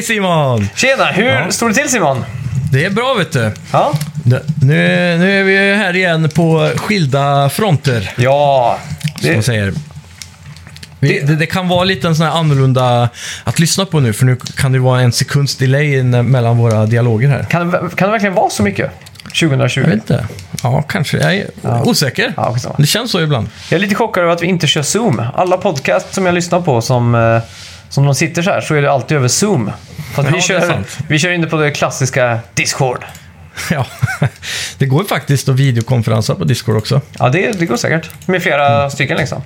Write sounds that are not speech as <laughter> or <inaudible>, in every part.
Mig Simon! Tjena! Hur Ja. står det till Simon? Det är bra vet du. Ja. Det- Nu, nu är vi här igen på skilda fronter, Ja. som man Det, säger. Vi, Det- det, det kan vara lite en sån här annorlunda att lyssna på nu, för nu kan det vara en sekunds delay mellan våra dialoger här. kan, det, kan det verkligen vara så mycket? 2020? Jag vet inte. Ja, kanske. Jag är Ja. osäker. Ja. Det känns så ibland. Jag är lite chockad över att vi inte kör Zoom. Alla podcast som jag lyssnar på som, eh, som de sitter så här så är det alltid över Zoom. Ja, vi, kör, vi kör inne på det klassiska Discord. <laughs> Ja. Det går faktiskt att videokonferensa på Discord också. Ja, det, det går säkert. Med flera Mm. stycken liksom.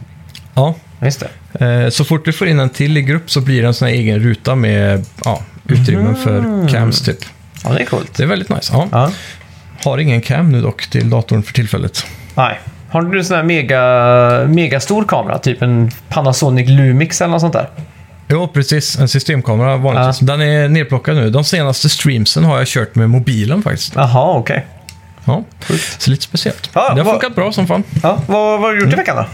Ja. Just det. Eh, Så fort du får in en till i grupp så blir det en sån här egen ruta med ja, utrymmen för cams typ. Ja, det är coolt. Det är väldigt nice. Ja. Ja. Har ingen cam nu dock till datorn för tillfället. Nej. Har du en sån här mega, mega stor kamera? Typ en Panasonic Lumix eller något sånt där? Jo, precis. En systemkamera vanligtvis. Den är nedplockad nu. De senaste streamsen har jag kört med mobilen faktiskt. Jaha, okej. Ja. Coolt. Så lite speciellt. Ja, det har vad- funkat bra som fan. Ja, vad, vad har du gjort Mm. i veckan då?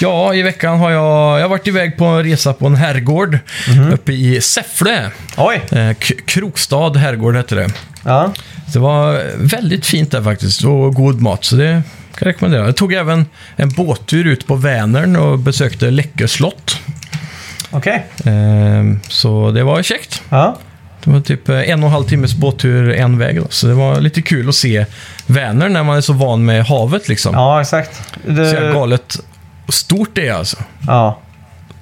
Ja, i veckan har jag, jag har varit iväg på en resa på en herrgård Mhm. uppe i Säffle. Oj! Eh, K- Krokstad herrgård hette det. Ja. Det var väldigt fint där faktiskt och god mat, så det kan jag rekommendera. Jag tog även en båttur ut på Vänern och besökte Läckö slott. Okej. Eh, Så det var käckt. Ja. Det var typ eh, en och en halv timmes båttur en väg. Då. Så det var lite kul att se Vänern när man är så van med havet liksom. ja, exakt. Så jävla Det, galet stort det är alltså. ja.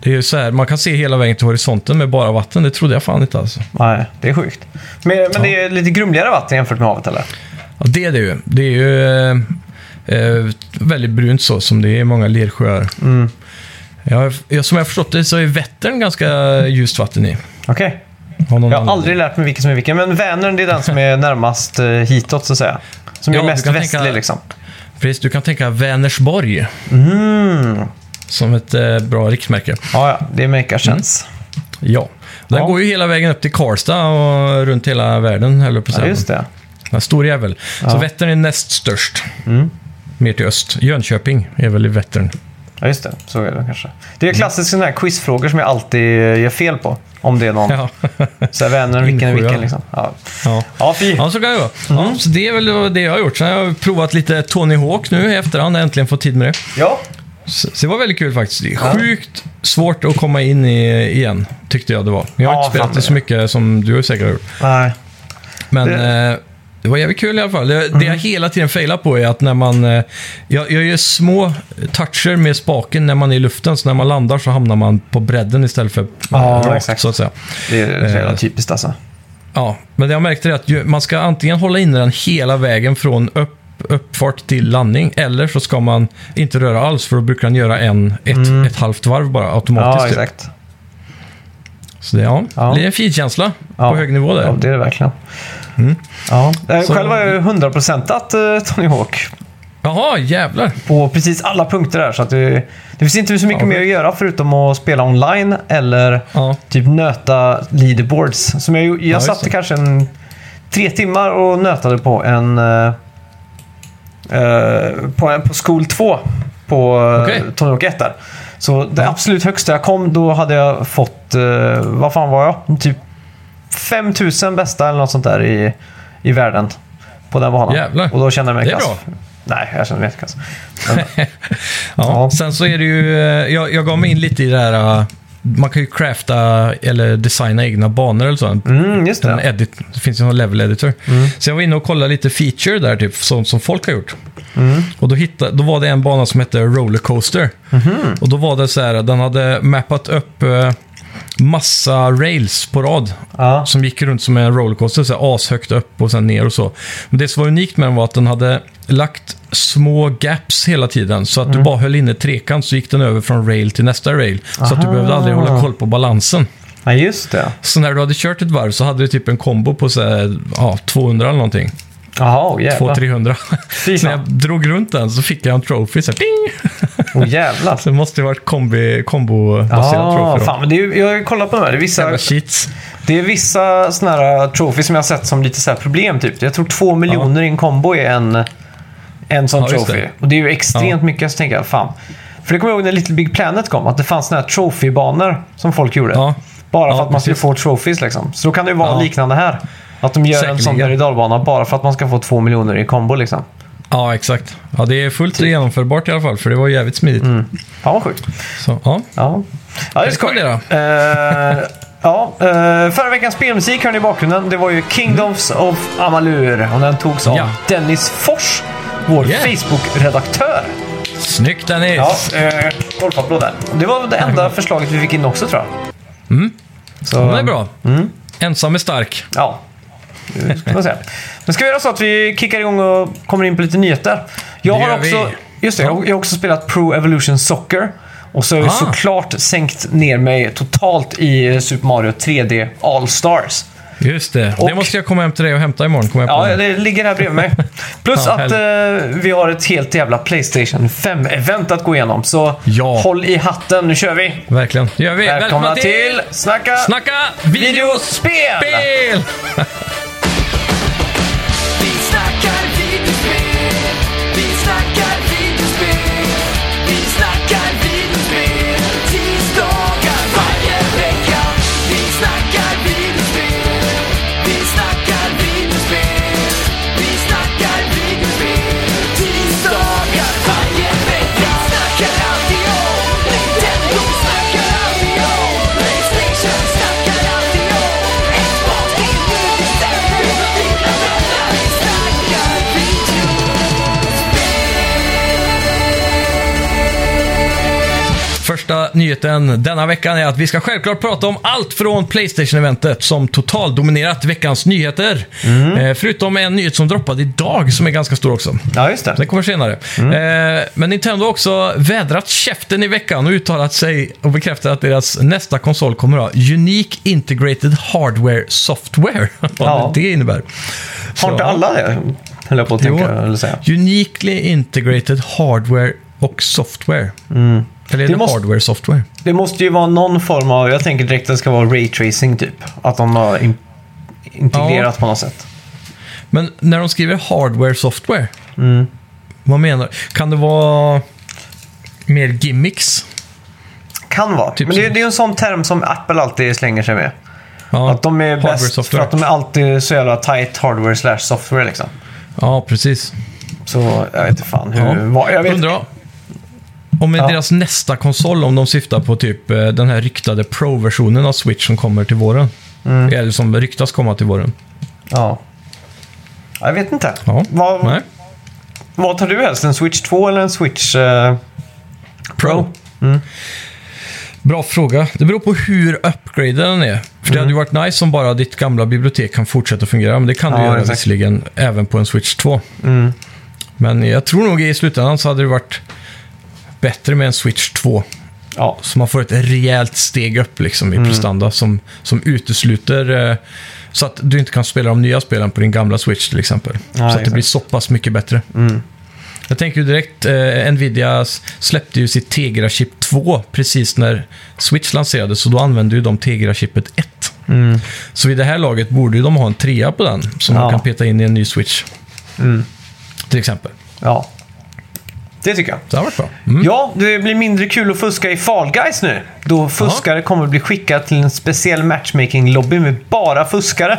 Det är ju så här, man kan se hela vägen till horisonten med bara vatten. Det trodde jag fan inte alltså. Nej, det är sjukt. Men, men det är lite grumligare vatten jämfört med havet, eller? Ja, det är det ju. Det är ju eh, eh, väldigt brunt så, som det är i många lersjöar. Mm. Ja, jag, som jag har förstått det så är Vättern ganska ljust vatten i. Okej. Någon Jag har aldrig lärt mig vilken som är vilken, men Vänern det är den som är närmast eh, hitåt, så att säga. Som är mest västlig, tänka- liksom. Precis, du kan tänka Vänersborg Mm. som ett eh, bra riksmärke. Ja, ja, det makar sense. Ja. Den Ja. går ju hela vägen upp till Karlstad och runt hela världen, höll på Ja, just det. En stor jävel. Så. Vättern är näst störst. Mm. Mer till öst. Jönköping är väl i Vättern. Ja, just det. Så är det kanske. Det är klassiska sådana här quizfrågor som jag alltid eh, gör fel på. Om det är någon. <laughs> Ja, Så här, Vänern, <laughs> vilken är vilken liksom. Ja, ja. ja fy. ja så kan det vara. Mm. Ja, så det är väl det jag har gjort. Sen har jag provat lite Tony Hawk nu i efterhand. Äntligen fått tid med det. Ja. Så så det var väldigt kul faktiskt. Det är sjukt svårt att komma in i igen, tyckte jag det var. Jag har Ja, inte spelat det så mycket som du säkert har gjort. Nej. Men Det- Mm. Det, var jävligt kul i alla fall. Det, det jag hela tiden failar på är att när man... eh, Jag, jag gör små toucher med spaken när man är i luften, så när man landar så hamnar man på bredden istället för Ja, rakt, exakt. så att säga. Det är Eh. typiskt alltså. Ja, men det jag märkte är att man ska antingen hålla inne den hela vägen från upp, uppfart till landning, eller så ska man inte röra alls, för då brukar den göra en, ett, ett halvt varv bara automatiskt. Mm. Ja, typ. exakt. Så det, ja, Ja. det är en finkänsla Ja. på hög nivå där. Ja, det är det verkligen. Mm. Ja. Eh, Så- Själv har jag ju 100%at uh, Tony Hawk Jaha, jävlar. på precis alla punkter där. Så att det, det finns inte så mycket Ja, mer att göra förutom att spela online eller Ja. typ nöta leaderboards. Som jag, jag satte det. kanske en, tre timmar och nötade på en... eh, eh, på, en på School 2 på uh, Okej. Tony Hawk 1 där. Så det Ja. absolut högsta jag kom, då hade jag fått... eh, vad fan var jag? Typ 5000 bästa eller något sånt där i, i världen. På den banan. Jävlar. Och då kände jag mig Det är kass. bra. Nej, jag kände mig inte kass. <laughs> Ja. Ja. Sen så är det ju, eh, jag, jag gav mig in lite i det här, eh, man kan ju crafta eller designa egna banor eller så. Mm, just En det. edit, det finns ju en level editor. Mm. Så jag var inne och kollade lite feature där, typ, som, som folk har gjort. Mm. Och då, hittade, då var det en bana som hette Rollercoaster. Mhm. Och då var det så här, den hade mappat upp eh, massa rails på rad. Ja. Som gick runt som en rollercoaster, så här ashögt upp och sen ner och så. Men det som var unikt med den var att den hade lagt små gaps hela tiden. Så att Mm. du bara höll inne trekant så gick den över från rail till nästa rail. Så att du Aha. behövde aldrig hålla koll på balansen. ja, just det. Så när du hade kört ett varv så hade du typ en kombo på så här, ja, 200 eller någonting. Jaha, oh, jävlar. 200-300. Fy <laughs> Så när jag drog runt den så fick jag en trophy. Så här, ding! Oh, jävlar. Så det måste ju varit kombi, kombobaserad Ja, trophy då. fan, men det är, jag har ju kollat på de här. Det är vissa, cheats. det är vissa såna här trophy som jag har sett som lite så här problem. Typ. Jag tror två miljoner i en kombo är en, en sån Ja, trophy. det. Och det är ju extremt Ja. mycket. Så tänker jag, fan. För det kommer jag ihåg när Little Big Planet kom, att det fanns såna här trophy-banor som folk gjorde. Ja, Bara Ja, för att man ska precis. få trophies liksom. Så då kan det ju vara Ja. liknande här. Att de gör en sån Säkerligen. berg bara för att man ska få två miljoner i kombo liksom. Ja, exakt. Ja, det är fullt Typ. genomförbart i alla fall, för det var jävligt smidigt. Fan vad sjukt. Så, ja. Ja, ja det är skoj. Rekommendera. Eh, ja, eh, förra veckans spelmusik hörde ni i bakgrunden. Det var ju Kingdoms of Amalur. Och den togs av Ja. Dennis Fors, vår Yeah. Facebook-redaktör. Snyggt Dennis! Ja, eh, golfapplåd där. Det var det enda förslaget vi fick in också tror jag. Mm. Så, Ja, det är bra. Ensam är stark. Ja, det ska man säga. Men ska vi göra så att vi kickar igång och kommer in på lite nyheter? Jag Det har också, just det, jag har också spelat Pro Evolution Soccer. Och så har jag Ah. såklart sänkt ner mig totalt i Super Mario 3D All-Stars. Just det. Och- Det måste jag komma hem till dig och hämta imorgon. På Ja, nu. det ligger här bredvid mig. Plus att eh, vi har ett helt jävla Playstation 5-event att gå igenom. Så Ja. håll i hatten, nu kör vi! Verkligen. Det gör vi. Välkomna till Snacka Snacka videospel! videospel! Nyheten denna veckan är att vi ska självklart prata om allt från Playstation-eventet som totaldominerat veckans nyheter. Eh, förutom en nyhet som droppade idag som är ganska stor också. Ja, just det. Den kommer senare. Eh, men Nintendo har också vädrat käften i veckan och uttalat sig och bekräftat att deras nästa konsol kommer att ha Unique Integrated Hardware Software. <laughs> Vad Ja. det innebär. Har inte alla det? Höll jag på att Jo. tänka, eller säga. Uniquely Integrated Hardware och Software. Eller är Det det, måste- Hardware Software? Det måste ju vara någon form av, jag tänker direkt att det ska vara raytracing typ. Att de har in, integrerat på något sätt. Men när de skriver Hardware Software, Mm. vad menar Kan det vara mer gimmicks? Kan vara. Typ Men det, det är ju en sån term som Apple alltid slänger sig med. Ja, Att de är bäst för software. att de är alltid så jävla tight hardware slash software liksom. Ja, precis. Så jag vet inte fan hur... Ja. Vad, jag vet, Undrar om Ja. deras nästa konsol, om de syftar på typ eh, den här ryktade Pro-versionen av Switch som kommer till våren. Mm. Eller som ryktas komma till våren. ja. Jag vet inte. Ja. Vad, Nej. vad tar du helst? En Switch 2 eller en Switch eh, Pro? Bra fråga. Det beror på hur upgraded den är. För det hade ju varit nice om bara ditt gamla bibliotek kan fortsätta fungera. Men det kan du Ja, göra exakt. visserligen även på en Switch 2. Mm. Men jag tror nog i slutändan så hade det varit bättre med en Switch 2. Ja. Så man får ett rejält steg upp liksom Mm. i prestanda som, som utesluter eh, så att du inte kan spela de nya spelen på din gamla Switch till exempel. Ja, så att det blir så pass mycket bättre. Mm. Jag tänker ju direkt, eh, Nvidia släppte ju sitt Tegra-chip 2 precis när Switch lanserades, så då använde ju de Tegra-chipet 1. Mm. Så vid det här laget borde ju de ha en trea på den, som Ja. man kan peta in i en ny Switch. Mm. Till exempel. ja. Det tycker jag. Det har varit bra. Mm. Ja, det blir mindre kul att fuska i Fall Guys nu. Då fuskare kommer bli skickade till en speciell matchmaking-lobby med bara fuskare.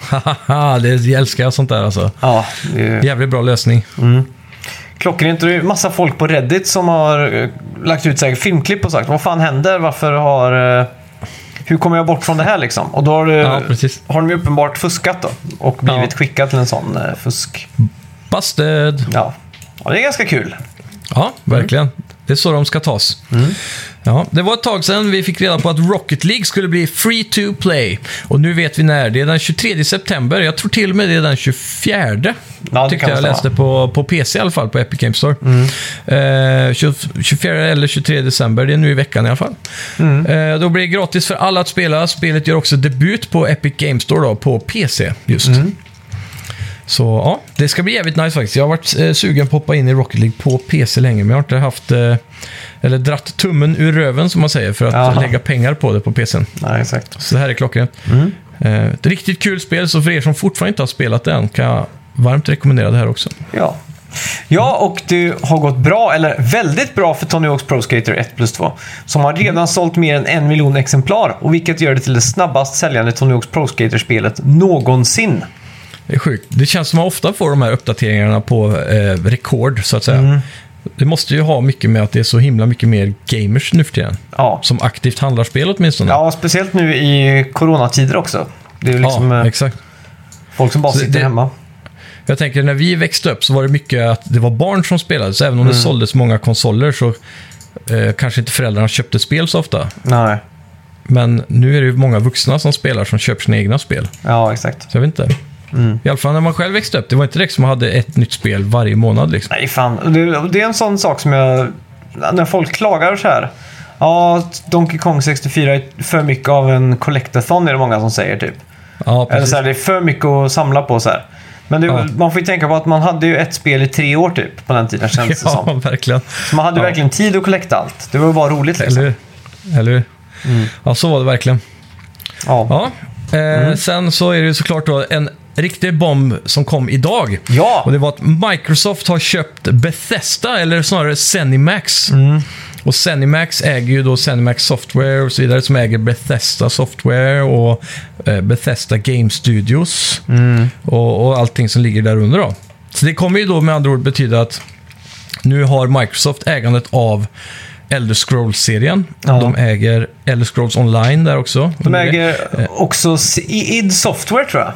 Haha, det älskar jag sånt där alltså. Ja, det Jävligt bra lösning. klockrent. Det är massa folk på Reddit som har eh, lagt ut säkert filmklipp och sagt vad fan händer? Varför har... eh, Hur kommer jag bort från det här liksom? Och då har, det, Ja, har de ju uppenbart fuskat då. Och blivit Ja. skickad till en sån eh, fusk. Busted! Ja. Ja, det är ganska kul. Ja, verkligen. Det är så de ska tas. Ja, det var ett tag sedan vi fick reda på att Rocket League skulle bli free to play. Och nu vet vi när. Det är den 23 september. Jag tror till och med det är den 24. Ja, tyckte jag läste på, på PC i alla fall, på Epic Games Store. Eh, 20 24 eller 23 december, det är nu i veckan i alla fall. Eh, då blir det gratis för alla att spela. Spelet gör också debut på Epic Games Store då, på PC just. Så ja, det ska bli jävligt nice faktiskt. Jag har varit eh, sugen på att hoppa in i Rocket League på PC länge, men jag har inte haft, eh, eller dratt tummen ur röven som man säger, för att Jaha. lägga pengar på det på PCn. Nej, exakt. Så det här är klockrent. Eh, ett riktigt kul spel, så för er som fortfarande inte har spelat det än kan jag varmt rekommendera det här också. Ja. Ja, och det har gått bra, eller väldigt bra för Tony Hawk's Pro Skater 1 plus 2. Som har redan sålt mer än en miljon exemplar. Och vilket gör det till det snabbast säljande Tony Hawk's Pro Skater-spelet någonsin. Det är sjukt. Det känns som att man ofta får de här uppdateringarna på eh, rekord, så att säga. Mm. Det måste ju ha mycket med att det är så himla mycket mer gamers nu för tiden. Ja. Som aktivt handlar spel åtminstone. ja, speciellt nu i coronatider också. Det är ju liksom Ja, eh, exakt. folk som bara Så sitter det- hemma. Jag tänker när vi växte upp så var det mycket att det var barn som spelade. Så även om Mm. det såldes många konsoler så eh, kanske inte föräldrarna köpte spel så ofta. Nej, Men nu är det ju många vuxna som spelar som köper sina egna spel. ja exakt. Så jag vet inte. Mm. I alla fall när man själv växte upp, det var inte direkt som man hade ett nytt spel varje månad liksom. Nej, fan. Det, det är en sån sak som jag... När folk klagar så här. Ja, Donkey Kong 64 är för mycket av en collectathon är det många som säger typ. Ja, Eller så här, det är för mycket att samla på så här. Men det, Ja. man får ju tänka på att man hade ju ett spel i tre år typ på den tiden känns det <laughs> Ja, som. verkligen. Så man hade Ja. verkligen tid att collecta allt. Det var bara roligt liksom. Eller hur? Eller hur? Mm. Ja, så var det verkligen. Ja. Ja. Eh, Mm. Sen så är det ju såklart då en riktig bomb som kom idag. Ja! Och det var att Microsoft har köpt Bethesda, eller snarare Zenimax. Mm. Och Zenimax äger ju då Zenimax Software och så vidare, som äger Bethesda Software och eh, Bethesda Game Studios Mm. och, och allting som ligger där under då. Så det kommer ju då med andra ord betyda att nu har Microsoft ägandet av Elder Scrolls-serien. Ja. De äger Elder Scrolls Online där också. De äger också S- i- id Software tror jag.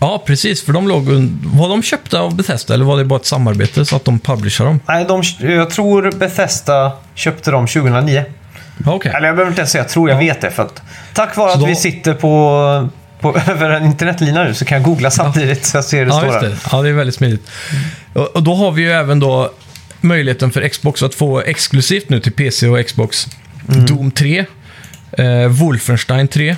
Ja, precis. För de låg Var de köpta av Bethesda eller var det bara ett samarbete så att de publicerar dem? Nej, de, jag tror Bethesda köpte dem 2009. Ja, Okej. Eller jag behöver inte ens säga jag tror, jag vet det. För att, tack vare Så att då- vi sitter på, på <laughs> över en internetlina nu så kan jag googla samtidigt så jag ser det Ja, där. det. Ja, det är väldigt smidigt. Och, och då har vi ju även då möjligheten för Xbox att få exklusivt nu till PC och Xbox Doom 3, eh, Wolfenstein 3.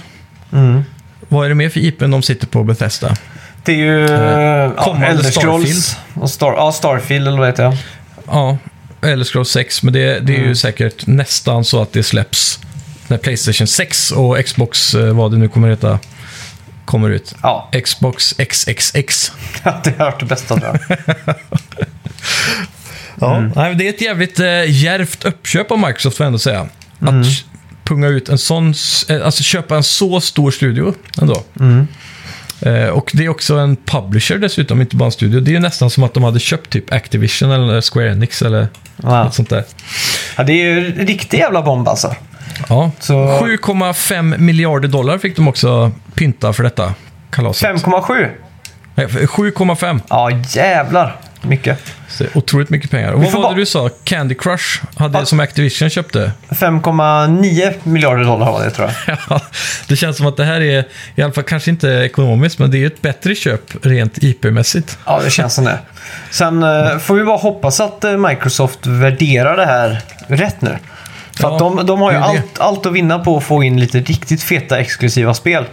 Mm. Vad är det mer för IP de sitter på Bethesda? Det är ju ja, kommande Elder Scrolls. Och Star, ja, Starfield eller vad heter jag. Ja, eller Scrolls 6, men det, det är Mm. ju säkert nästan så att det släpps när Playstation 6 och Xbox, eh, vad det nu kommer heta, kommer ut. Ja, Xbox XXX. <laughs> det har hört det bästa tror jag. <laughs> Ja. Mm. Nej, det är ett jävligt eh, uppköp av Microsoft får jag ändå säga. Att Mm. punga ut en sån, eh, alltså köpa en så stor studio ändå. Mm. Eh, och det är också en publisher dessutom, inte bara en studio. Det är nästan som att de hade köpt typ Activision eller Square Enix eller Ja. något sånt där. Ja, det är ju en riktig jävla bomb alltså. Ja. Så- 7,5 miljarder dollar fick de också pynta för detta kalaset. 5,7. Nej, 7,5. Ja, jävlar. Mycket. Så otroligt mycket pengar. Och vad var det du sa? Candy Crush hade Ja. som Activision köpte? <laughs> 5,9 miljarder dollar var det tror jag. <laughs> Ja, det känns som att det här är, i alla fall kanske inte ekonomiskt, men det är ett bättre köp rent IP-mässigt. Ja, det känns som det. Sen eh, får vi bara hoppas att eh, Microsoft värderar det här rätt nu. För Ja, att de, de har ju allt, allt att vinna på att få in lite riktigt feta exklusiva spel.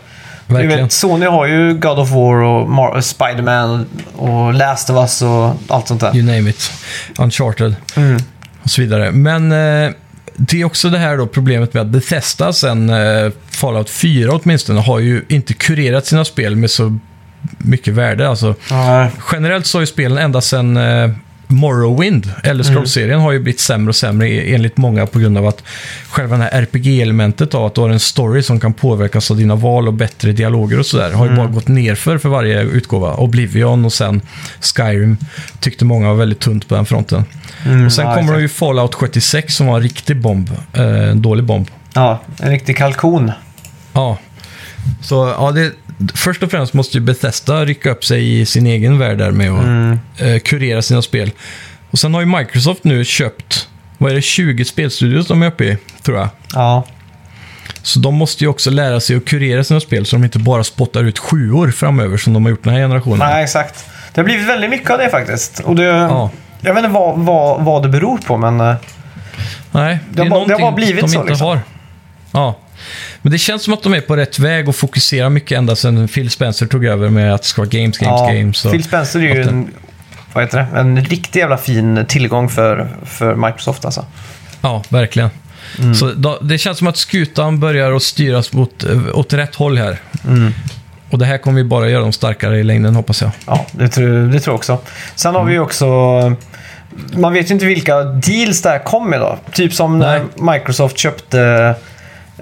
Verkligen. vet, Sony har ju God of War och Mar- Spider-Man och Last of Us och allt sånt där. You name it. Uncharted Mm. och så vidare. Men eh, det är också det här då problemet med att Bethesda sen eh, Fallout 4 åtminstone har ju inte kurerat sina spel med så mycket värde. Alltså, generellt så har ju spelen ända sedan eh, Morrowind, eller Scroll-serien, har ju blivit sämre och sämre e- enligt många på grund av att själva det här RPG-elementet av att du har en story som kan påverkas av dina val och bättre dialoger och sådär har ju bara gått nerför för varje utgåva. Oblivion och sen Skyrim tyckte många var väldigt tunt på den fronten. Mm, och sen ja, kommer det ju Fallout 76 som var en riktig bomb. Eh, en dålig bomb. ja, en riktig kalkon. Ja. Så ja, det, först och främst måste ju Bethesda rycka upp sig i sin egen värld där med att Mm. eh, kurera sina spel. Och sen har ju Microsoft nu köpt, vad är det, 20 spelstudios de är uppe i, tror jag. Ja, Så de måste ju också lära sig att kurera sina spel så de inte bara spottar ut sjuor framöver som de har gjort den här generationen. nej exakt. Det har blivit väldigt mycket av det faktiskt. Och det, Ja. Jag vet inte vad, vad, vad det beror på, men... eh, Nej, Det har bara- det har bara blivit de så, inte liksom. har. Ja. Men det känns som att de är på rätt väg och fokuserar mycket ända sedan Phil Spencer tog över med att det ska vara games, games, ja, games. Phil Spencer är ju en, vad heter det? en riktigt jävla fin tillgång för, för Microsoft alltså. Ja, verkligen. Så då, det känns som att skutan börjar att styras mot, åt rätt håll här. Och det här kommer ju bara göra dem starkare i längden hoppas jag. Ja, det tror, det tror jag också. Sen har vi ju också... Man vet ju inte vilka deals det här kom med då. Typ som när Microsoft köpte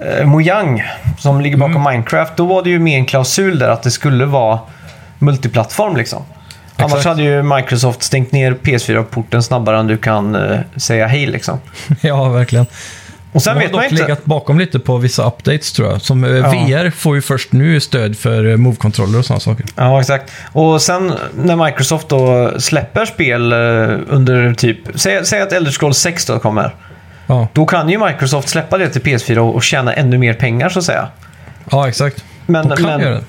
eh, Mojang som ligger bakom Minecraft. Då var det ju med en klausul där att det skulle vara multiplattform liksom. Annars Exakt. hade ju Microsoft stängt ner PS4-porten snabbare än du kan eh, säga hej liksom. <laughs> ja, verkligen. Och sen De har man dock inte... legat bakom lite på vissa updates tror jag. Som eh, Ja. VR får ju först nu stöd för eh, Move-kontroller och sådana saker. Ja, exakt. Och sen när Microsoft då släpper spel eh, under typ... Säg, säg att Elder Scrolls 6 då kommer. Ja, Då kan ju Microsoft släppa det till PS4 och, tjäna ännu mer pengar så att säga. ja exakt. Men, De kan men, göra det.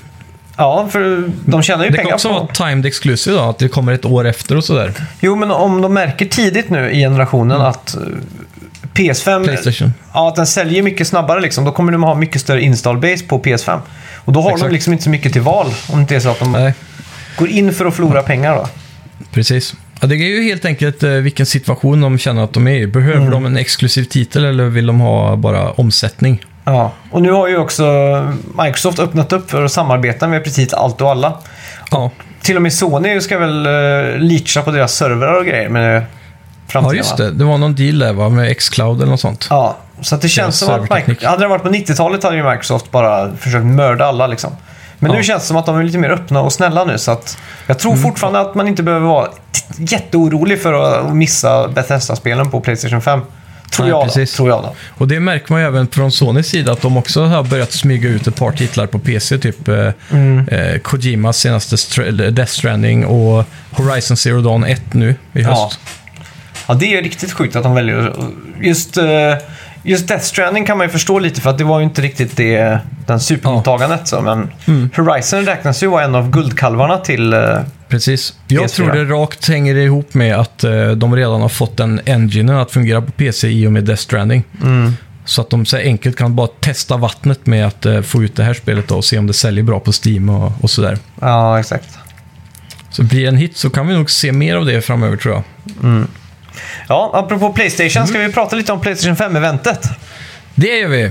Ja, för de tjänar ju Det kan pengar också på... vara timed exclusive då, att det kommer ett år efter och sådär. Jo, men om de märker tidigt nu i generationen att eh, PS5... Playstation. Ja, att den säljer mycket snabbare liksom. Då kommer de ha mycket större install base på PS5. Och då har de Exakt. liksom inte så mycket till val. Om det inte är så att de Nej, går in för att förlora pengar då. precis. Ja, det är ju helt enkelt eh, vilken situation de känner att de är i. Behöver Mm. de en exklusiv titel eller vill de ha bara omsättning? Ja, och nu har ju också Microsoft öppnat upp för att samarbeta med precis allt och alla. Ja, Till och med Sony ska väl uh, leacha på deras servrar och grejer med framtiden. ja just det. Det var någon deal där va, med Xcloud eller något sånt. Ja, så det känns som att. Microsoft, hade det varit på 90-talet hade ju Microsoft bara försökt mörda alla liksom. Men nu Ja. känns det som att de är lite mer öppna och snälla nu. Så att jag tror Mm. fortfarande att man inte behöver vara jätteorolig för att missa Bethesda-spelen på Playstation 5. Tror Nej, jag då. precis. Tror jag då. Och det märker man ju även från Sonys sida att de också har börjat smyga ut ett par titlar på PC. Typ eh, Mm. eh, Kojimas senaste Str- Death Stranding och Horizon Zero Dawn 1 nu i Ja. höst. Ja, det är riktigt sjukt att de väljer just, eh, just Death Stranding kan man ju förstå lite för att det var ju inte riktigt det, den supermottagandet. Så, men Mm. Horizon räknas ju vara en av guldkalvarna till... eh, Precis. Jag PS4. tror det rakt hänger ihop med att eh, de redan har fått den enginen att fungera på PC i och med Death Stranding. Mm. Så att de så enkelt kan bara testa vattnet med att eh, få ut det här spelet då och se om det säljer bra på Steam och, och sådär. Ja, exakt. Så blir det en hit så kan vi nog se mer av det framöver tror jag. Ja, apropå Playstation ska vi prata lite om Playstation 5-eventet. Det gör vi!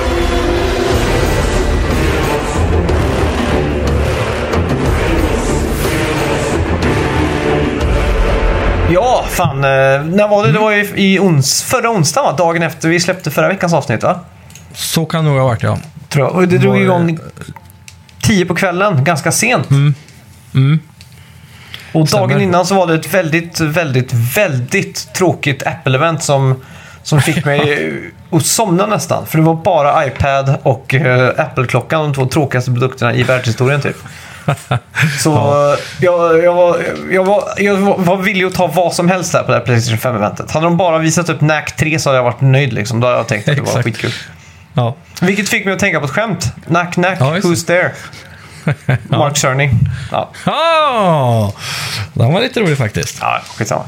Ja, fan. eh, När var det? Det var ju i ons förra onsdagen, va? Dagen efter vi släppte förra veckans avsnitt, va? Så kan det nog ha varit ja. Tror jag. Och det drog Var igång 10 på kvällen, ganska sent. Mm. Och dagen innan så var det ett väldigt, väldigt, väldigt tråkigt Apple-event som, som fick mig <laughs> att somna nästan. För det var bara iPad och eh, Apple-klockan, de två tråkigaste produkterna i världshistorien typ. <laughs> Så eh, jag, jag, var, jag, var, jag var- villig att ta vad som helst där på det här Playstation 5-eventet. Hade de bara visat upp NAC 3 så hade jag varit nöjd liksom. Då hade jag tänkt att det var Exakt. skitkul. Ja. Vilket fick mig att tänka på ett skämt. Nack, nack, Ja, who's there? Mark Cerny. Ja, Ah, den var lite rolig faktiskt. ja skitsamma.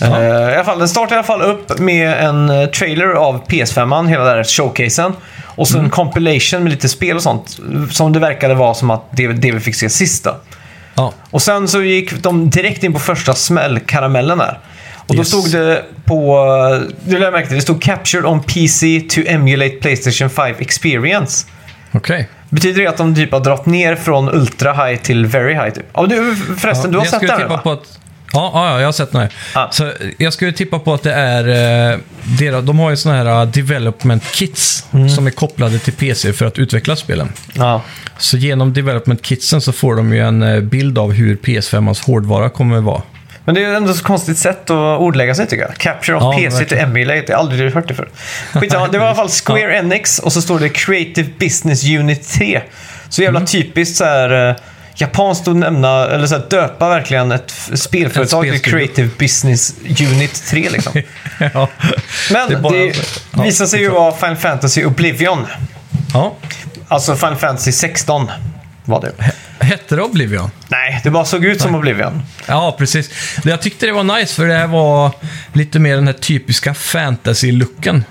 Eh, I alla fall, den startar i alla fall upp med en eh, trailer av PS5, hela den här showcasen. Och så en compilation med lite spel och sånt. Som det verkade vara som att det, det vi fick se sist då. Ja, Och sen så gick de direkt in på första smällkaramellen där. Och då Yes. stod det på... Det lade jag märke till. Det stod “Captured on PC to emulate Playstation 5 experience”. okej. Betyder det att de typ har dragit ner från ultra high till very high? Typ? Ja, du, förresten, du har jag sett den tippa va? på att... Ja, ja, ja, jag har sett den här. Ja. Så jag skulle tippa på att det är... Eh, deras, de har ju sådana här uh, development kits Mm. som är kopplade till PC för att utveckla spelen. Ja. Så genom development kitsen så får de ju en eh, bild av hur PS5ans hårdvara kommer att vara. Men det är ju ändå så konstigt sätt att ordlägga sig tycker jag. Capture on Ja, PC verkligen. emulate. Jag har aldrig hört det förr. Skitsamma, det var i alla fall <laughs> Square Enix och så står det Creative Business Unit 3. Så jävla Mm. typiskt så här... eh, Japanskt att nämna, eller så här, döpa verkligen ett spelföretag till. Creative Business Unit 3 liksom. <laughs> ja. Men Det det, bara- ja, visar sig ju vara Final Fantasy Oblivion. ja. Alltså Final Fantasy 16 var det. Hette det Oblivion? Nej, det bara såg ut som Oblivion. Ja, precis. Jag tyckte det var nice för det här var lite mer den här typiska fantasy-looken.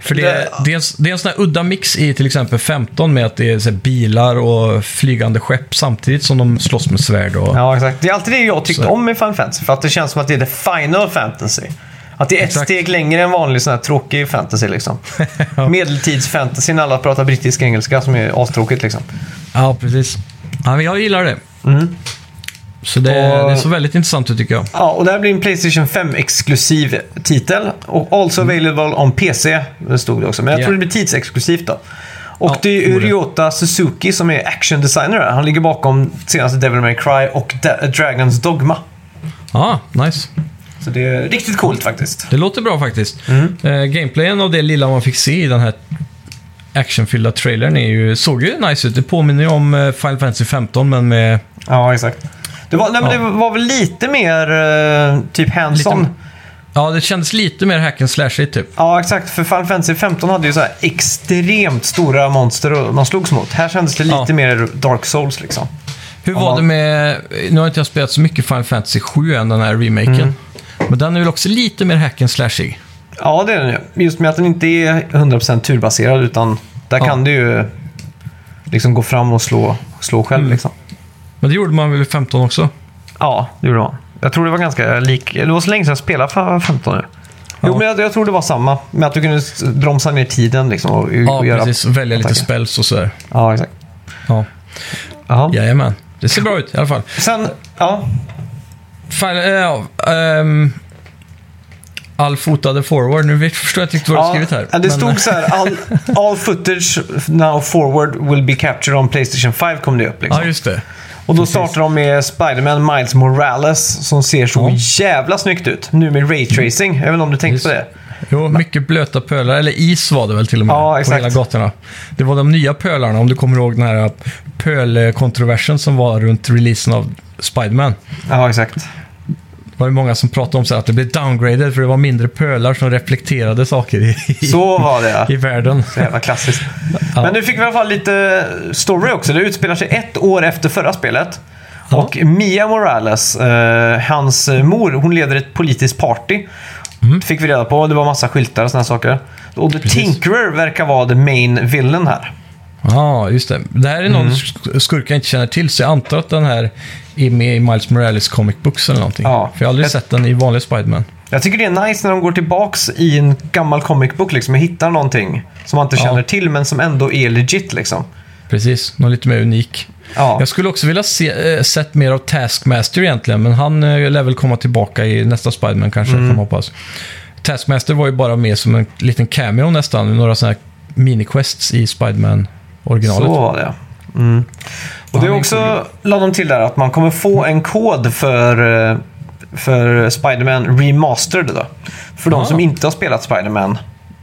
För det, Det- det, är en, det är en sån här udda mix i till exempel 15 med att det är bilar och flygande skepp samtidigt som de slåss med svärd. Och, Ja, exakt. Det är alltid det jag tyckte Så. om med Final Fantasy. För att det känns som att det är the final fantasy. Att det är ett Exakt. steg längre än vanlig sån här tråkig fantasy liksom. <laughs> Medeltidsfantasy när alla pratar brittisk engelska som är astråkigt liksom. Ja, precis. Ja, men jag gillar det. Så det, Mm. Och- det såg väldigt intressant ut tycker jag. Ja, och det här blir en Playstation 5-exklusiv titel. Och also available on PC, det stod det också. Men jag Ja. tror det blir tidsexklusivt då. Och Ja, det är. Ryota Suzuki som är action designer där. Han ligger bakom senaste Devil May Cry och Da- Dragons Dogma. Ja, nice. Så det är riktigt coolt faktiskt. Det låter bra faktiskt. Mm. Eh, gameplayen av det lilla man fick se i den här actionfyllda trailern är ju, såg ju nice ut. Det påminner ju om eh, Final Fantasy 15 men med... Ja, exakt. Det var, nej, men Ja. det var väl lite mer eh, typ hands-on. Ja, det kändes lite mer hack and slash typ. Ja, exakt. För Final Fantasy 15 hade ju så extremt stora monster och man slogs mot. Här kändes det lite Ja. mer Dark Souls liksom. Hur Om var man- det med... Nu har inte jag spelat så mycket Final Fantasy 7 än, den här remaken. Mm. Men den är väl också lite mer hack and slashig. Ja, det är den ju. Just med att den inte är 100% turbaserad utan där Ja. kan du ju liksom gå fram och slå, slå själv Mm. liksom. Men det gjorde man väl i 15 också? Ja, det gjorde man. Jag tror det var ganska lik... Det var så länge sedan jag spelade för 15 nu. Jo, Ja. men jag, jag tror det var samma. Med att du kunde bromsa ner tiden liksom och, och Ja, göra... precis. Välja lite attacker. spells och sådär. Ja, exakt. Ja. Jaha. Jajamän. Det ser bra ut i alla fall. Sen, ja. Final, äh, ehm, all fotade forward. Nu förstår jag inte riktigt vad du har skrivit här. ja, det men, stod så här, all, all footage now forward will be captured on Playstation 5 kom det upp liksom. Ja, just det. Och då precis. startar de med Spider-Man Miles Morales som ser så Ja. jävla snyggt ut. Nu med raytracing. Jag vet inte om du tänkte på det? Jo, mycket blöta pölar, eller is var det väl till och med, Ja, på hela gatorna. Det var de nya pölarna, om du kommer ihåg den här pölkontroversen som var runt releasen av Spiderman. Ja, exakt. Var ju många som pratade om så att det blev downgraded för det var mindre pölar som reflekterade saker i, Så var det ja. i världen. Så jävla klassiskt. Ja. Men nu fick vi i alla fall lite story också. Det utspelar sig ett år efter förra spelet. Ja. Och Mia Morales, eh, hans mor, hon leder ett politiskt party. Fick vi reda på. Det var massa skyltar och sådana saker. Och The Mm. Precis. Tinkerer verkar vara the main villain här. Ja, just det. Det här är någon Mm. sk- skurk jag inte känner till, så jag antar att den här är med i Miles Morales comic books eller någonting. Ja. För jag har aldrig Jag- sett den i vanlig Spiderman. Jag tycker det är nice när de går tillbaks i en gammal comic book liksom, och hittar någonting som man inte Ja. känner till men som ändå är legit. Liksom. Precis, någon lite mer unik. Ja. Jag skulle också vilja se, äh, sett mer av Taskmaster egentligen, men han äh, lär väl komma tillbaka i nästa Spiderman kanske, Mm. kan man hoppas. Taskmaster var ju bara med som en liten cameo nästan, några sådana här mini-quests i Spiderman-originalet. Så var det ja. mm. Och det är också, la de till där, att man kommer få en kod för, eh, för Spider-Man Remastered. Då. För de Ah. som inte har spelat Spider-Man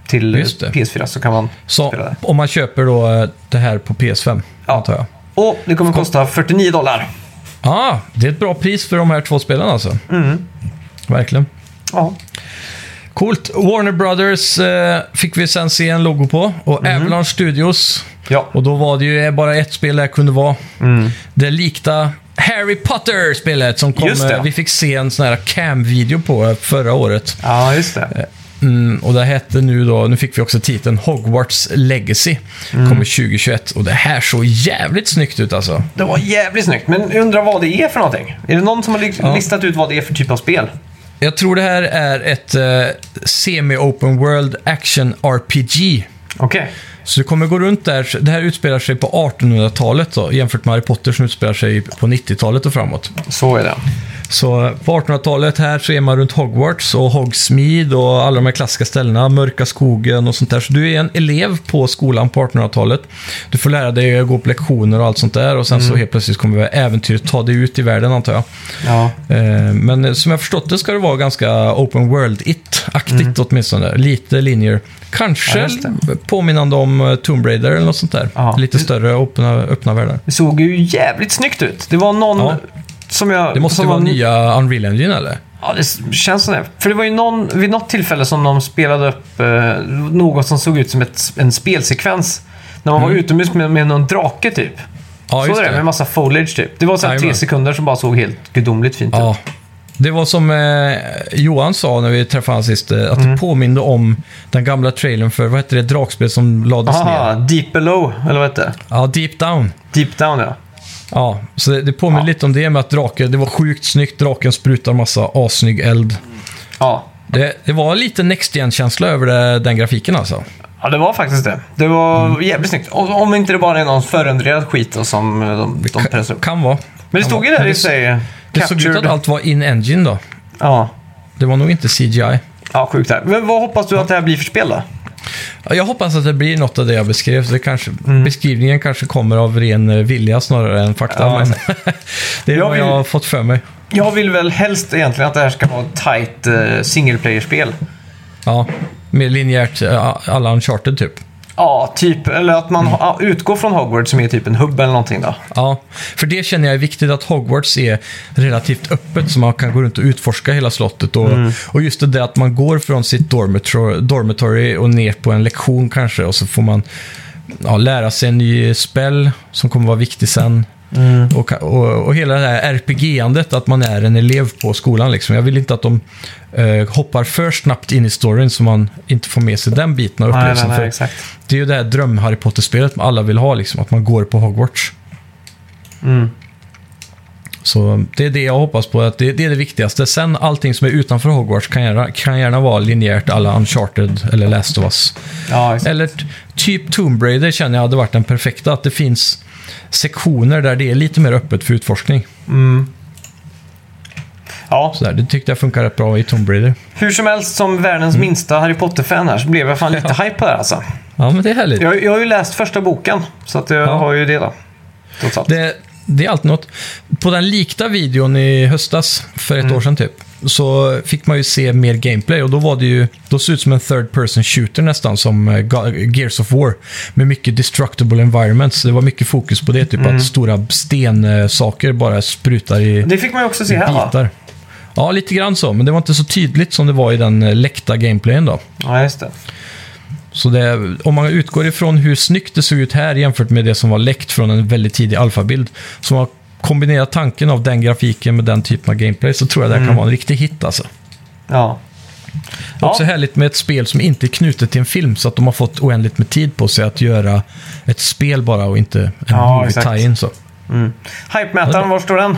till Just det. PS4 så kan man Så spela det. om man köper då äh, det här på PS5, Ja. antar jag. Och det kommer kosta 49 dollar. ah, det är ett bra pris för de här två spelen alltså. Mm. Verkligen. Ja. Coolt. Warner Brothers eh, fick vi sen se en logo på. Och Mhm. Avalanche Studios. Ja. Och då var det ju bara ett spel det kunde vara. Mm. Det likta Harry Potter-spelet som kom. Just det. eh, Vi fick se en sån här cam-video på eh, förra året. ja, just det. Mm, och det hette nu då, nu fick vi också titeln Hogwarts Legacy. Mm. Kommer 2021. Och det här såg jävligt snyggt ut alltså. Det var jävligt snyggt. Men jag undrar vad det är för någonting. Är det någon som har Ja. listat ut vad det är för typ av spel? Jag tror det här är ett eh, semi-open world action RPG. Okej. Så det kommer gå runt där. Det här utspelar sig på 1800-talet då, jämfört med Harry Potter som utspelar sig på 90-talet och framåt. Så är det. Så på 1800-talet här så är man runt Hogwarts och Hogsmeade och alla de här klassiska ställena, Mörka skogen och sånt där. Så du är en elev på skolan på 1800-talet. Du får lära dig att gå på lektioner och allt sånt där och sen så helt plötsligt kommer äventyret ta dig ut i världen antar jag. Ja. Eh, Men som jag förstått det ska det vara ganska open world-it-aktigt åtminstone. Lite linjer. Kanske Mm. Ja, påminnande om eh, Tomb Raider eller något sånt där. Ja. Lite större öppna, öppna världar. Det såg ju jävligt snyggt ut. Det var någon Ja. Som jag... Det måste som vara var nya Unreal Engine eller? Ja, det känns som det. För det var ju någon, vid något tillfälle som de spelade upp eh, något som såg ut som ett, en spelsekvens. När man var utomhus med, med någon drake typ. Mm. Ja, så det, det. med massa foliage typ. Det var så här tre sekunder som bara såg helt gudomligt fint ut. Ja. Det var som eh, Johan sa när vi träffade honom sist, eh, att Mm. det påminde om den gamla trailern för, vad hette det, dragspel som lades Aha, ner? Deep Below, eller vad heter det? Ja, Deep Down. Deep Down ja. Ja, så det, det påminner Ja. lite om det med att draken, det var sjukt snyggt, draken sprutar massa assnygg eld. Ja, Det, det var lite Next gen känsla över det, den grafiken alltså. Ja, det var faktiskt det. Det var jävligt snyggt. Och, om inte det bara är någon förrenderad skit då, som eh, de, de pressar upp. Kan vara. Men det stod ju där i sig. Det såg ut att allt var in-engine då. Ja. Det var nog inte CGI. ja, sjukt här. Men vad hoppas du att det här blir för spel då? Ja, Jag hoppas att det blir något av det jag beskrev. Det kanske, Mm. Beskrivningen kanske kommer av ren eh, vilja snarare än fakta. Ja, men <laughs> det är Jag vad vill- jag har fått för mig. Jag vill väl helst egentligen att det här ska vara ett tight uh, single player-spel. Ja, mer linjärt eh, alla Uncharted typ. Ja, typ. Eller att man ha, utgår från Hogwarts som är typ en hubb eller någonting då. Ja, för det känner jag är viktigt att Hogwarts är relativt öppet så man kan gå runt och utforska hela slottet. Och, Mm. och just det där att man går från sitt dormitory, dormitory och ner på en lektion kanske och så får man ja, lära sig en ny spell som kommer vara viktig sen. Mm. Och, och, och hela det här RPG-andet, att man är en elev på skolan. Liksom. Jag vill inte att de eh, hoppar för snabbt in i storyn så man inte får med sig den biten av Nej, nej, upplevelsen. nej, För exakt. det är ju det här dröm-Harry Potter-spelet alla vill ha, liksom, att man går på Hogwarts. Mm. Så det är det jag hoppas på, att det, det är det viktigaste. Sen allting som är utanför Hogwarts kan gärna, kan gärna vara linjärt alla Uncharted eller Last of Us. Ja. Eller typ Tomb Raider känner jag hade varit den perfekta, att det finns sektioner där det är lite mer öppet för utforskning. Ja, Så där, det tyckte jag funkar rätt bra i Tomb Raider. hur som helst, som världens Mm. minsta Harry Potter-fan här så blev jag fan <laughs> lite hype på det här alltså. Ja, men det är härligt. Jag, jag har ju läst första boken, så att jag Ja. har ju det då. Trots allt. Det, det är alltid något. På den likta videon i höstas, för ett år sedan typ, så fick man ju se mer gameplay och då var det ju, då såg det ut som en third person shooter nästan som eh, Gears of War. Med mycket destructible environments. Det var mycket fokus på det, typ att stora stensaker bara sprutar i Det fick man ju också se här va? Ja, lite grann så, men det var inte så tydligt som det var i den eh, läckta gameplayen då. Ja, just det. Så det, om man utgår ifrån hur snyggt det såg ut här jämfört med det som var läckt från en väldigt tidig alfabild. Så man kombinerar tanken av den grafiken med den typen av gameplay så tror jag det här kan vara en riktig hit alltså. Ja. Det är också härligt med ett spel som inte är knutet till en film så att de har fått oändligt med tid på sig att göra ett spel bara och inte en Ja, tie-in. Så. Hype-mätaren, var står den?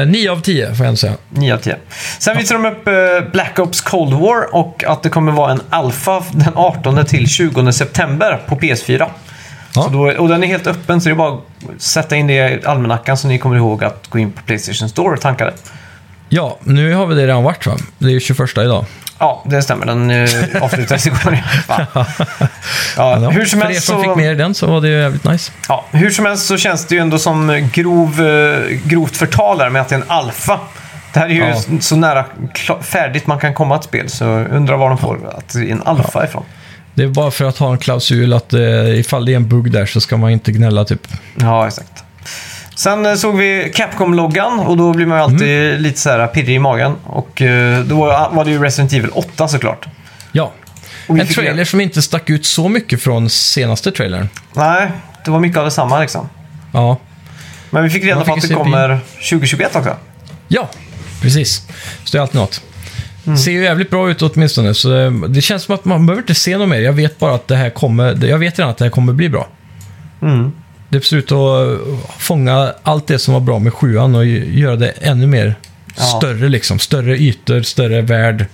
Eh, 9 av 10 får jag ändå säga. 9 av 10. Sen visar de upp eh, Black Ops Cold War och att det kommer vara en alfa den 18 till 20 september på PS4. Ja. Så då, och den är helt öppen så det är bara att sätta in det i almanackan så ni kommer ihåg att gå in på Playstation Store och tanka det. Ja, nu har vi det redan varit va? Det är ju 21 idag. Ja, det stämmer. Den uh, <laughs> avslutades igår. <laughs> Ja, hur som För er helst som så... fick med er den så var det ju jävligt nice. Ja, hur som helst så känns det ju ändå som grov, eh, grovt förtal där med att det är en alfa. Det här är ju Ja. så nära färdigt man kan komma ett spel, så undrar var de får att det är en alfa ifrån. Det är bara för att ha en klausul att eh, ifall det är en bugg där så ska man inte gnälla typ. Ja, exakt. Sen eh, såg vi Capcom-loggan och då blir man ju alltid Mm. lite så här pirrig i magen. Och eh, då var det ju Resident Evil 8 såklart. Ja. En trailer reda- som inte stack ut så mycket från senaste trailern. Nej, det var mycket av detsamma liksom. Ja. Men vi fick reda på att det kommer 2021 också. Ja, precis. Så det är alltid något. Mm. Ser ju jävligt bra ut åtminstone, så det, det känns som att man behöver inte se något mer. Jag vet bara att det här kommer, jag vet redan att det här kommer bli bra. Mm. Det ser ut att fånga allt det som var bra med sjuan och göra det ännu mer Ja. större liksom. Större ytor, större värld.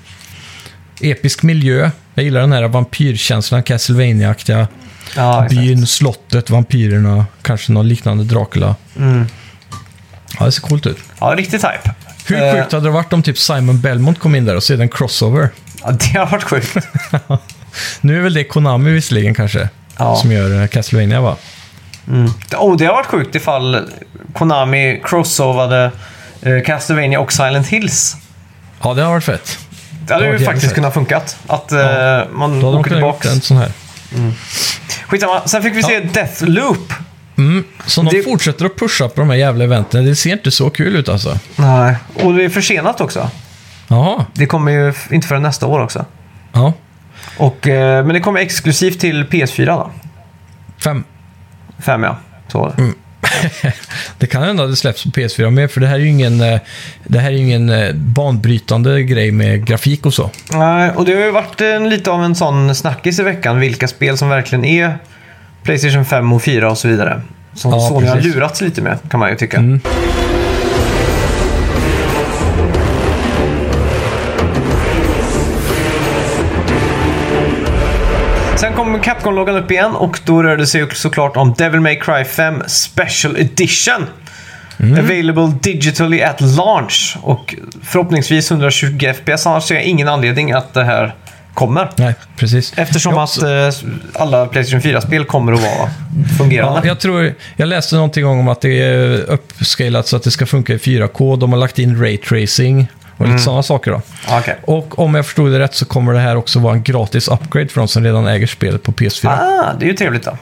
Episk miljö. Jag gillar den här vampyrkänslan, Castlevania-aktiga. Ja. Byn, slottet, vampyrerna, kanske någon liknande Dracula. Mm. Ja, det ser coolt ut. Ja, riktigt hype. Hur Eh, sjukt hade det varit om typ Simon Belmont kom in där och så är det en crossover? Ja, det har varit sjukt. <laughs> Nu är väl det Konami visserligen kanske, Ja. som gör eh, Castlevania va? Mm. Oh, det har varit sjukt ifall Konami crossovade eh, Castlevania och Silent Hills. Ja, det har varit fett. Det hade Ja, ju det är faktiskt fett. kunnat funkat. Att eh, Ja. man Då hade de åker kunnat tillbaka. en sån här. Skitsamma. Sen fick vi se Deathloop. Mm. Så de Det- fortsätter att pusha på de här jävla eventen. Det ser inte så kul ut alltså. Nej. Och det är försenat också. Jaha. Det kommer ju inte förrän nästa år också. Ja. Och, eh, men det kommer exklusivt till PS4 då. Fem. Fem ja. Så var det. Mm. <laughs> Det kan hända att det släpps på PS4 med, för det här är ju ingen, eh, det här är ingen eh, banbrytande grej med grafik och så. Nej, och det har ju varit en, lite av en sån snackis i veckan. Vilka spel som verkligen är Playstation 5 och 4 och så vidare. Som Ja, Sony har precis. lurats lite med, kan man ju tycka. Mm. Sen kom Capcom-loggan upp igen och då rörde det sig såklart om Devil May Cry 5 Special Edition. Available digitally at launch. Och förhoppningsvis 120 FPS, annars ser jag ingen anledning att det här kommer. Nej, precis. Eftersom Jag att eh, alla Playstation 4-spel kommer att vara fungerande. Ja, jag, tror, jag läste någonting om att det är uppscalat så att det ska funka i 4K. De har lagt in Ray Tracing och lite sådana saker. Då. Okej. Och om jag förstod det rätt så kommer det här också vara en gratis upgrade för de som redan äger spelet på PS4. Ah, det är ju trevligt då.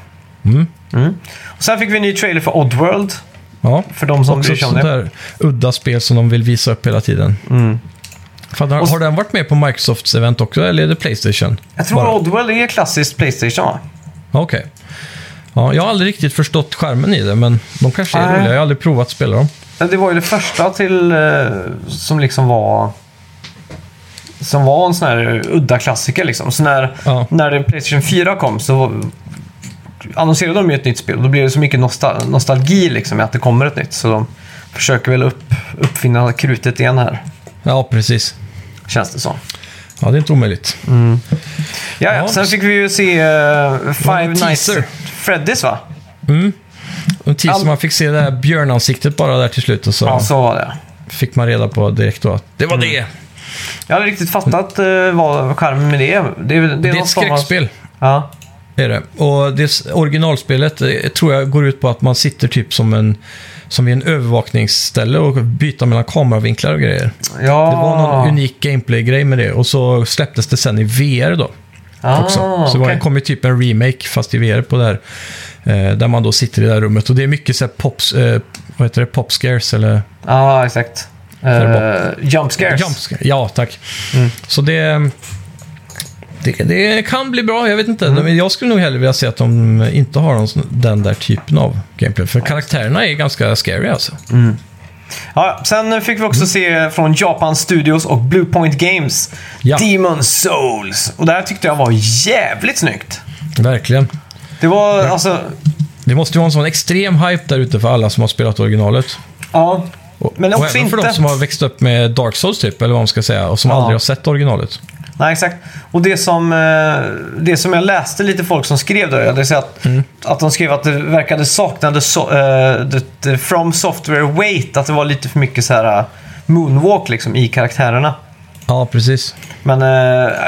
Mm. Mm. Och sen fick vi en ny trailer för Oddworld. Ja, För de som också bryr sig om det. udda spel som de vill visa upp hela tiden. Mm. För har, den varit med på Microsofts event också, eller är det Playstation? Jag tror Bara? Oddworld är klassiskt Playstation? Okej. Ja, jag har aldrig riktigt förstått skärmen i det, men de kanske är Nej. roliga. Jag har aldrig provat att spela dem. Det var ju det första till eh, som liksom var som var en sån här udda klassiker liksom. Så när, Ja. när Playstation 4 kom så annonserade de ju ett nytt spel. Då blev det så mycket nostal nostalgi liksom med att det kommer ett nytt. Så de försöker väl upp, uppfinna krutet igen här. Ja, precis. Känns det som. Ja, det är inte omöjligt. Ja, ja. Ja. Sen fick vi ju se uh, Five en Nights teaser. at Freddy's va? Och tills All- man fick se det här björnansiktet bara där till slut och så Ja, så var det. fick man reda på direkt då att det var det. Jag hade riktigt fattat uh, vad charmen med det är. Det väl- Det är ett form av- skräckspel. Ja. Är det. Och det originalspelet eh, tror jag går ut på att man sitter typ som en som i en övervakningsställe och byter mellan kameravinklar och grejer. ja. Det var någon unik gameplay-grej med det och så släpptes det sen i VR då. ah, också. Så var- okej. det kom ju typ en remake fast i VR på det här. Eh, där man då sitter i det här rummet och det är mycket så här pops, eh, vad heter det, pop scares eller Ja, exakt. det Uh, jump scares. jump. Ja, tack. Mm. Så det, det, det kan bli bra, jag vet inte. Mm. Men jag skulle nog hellre vilja se att de inte har någon, den där typen av gameplay. För karaktärerna är ganska scary alltså. Ja, sen fick vi också se från Japan Studios och Bluepoint Games Ja. Demon Souls. Och det här tyckte jag var jävligt snyggt. Verkligen. Det var alltså... Det måste ju vara en sån extrem hype där ute för alla som har spelat originalet. Ja. Och, Men och också även för inte- de som har växt upp med Dark Souls typ, eller vad man ska säga, och som Ja. aldrig har sett originalet. Nej, exakt. Och det som, eh, det som jag läste lite folk som skrev då, det är att, Mm. att de skrev att det verkade sakna so, the, the From Software Weight. Att det var lite för mycket så här eh, moonwalk liksom i karaktärerna. Ja, precis. Men eh,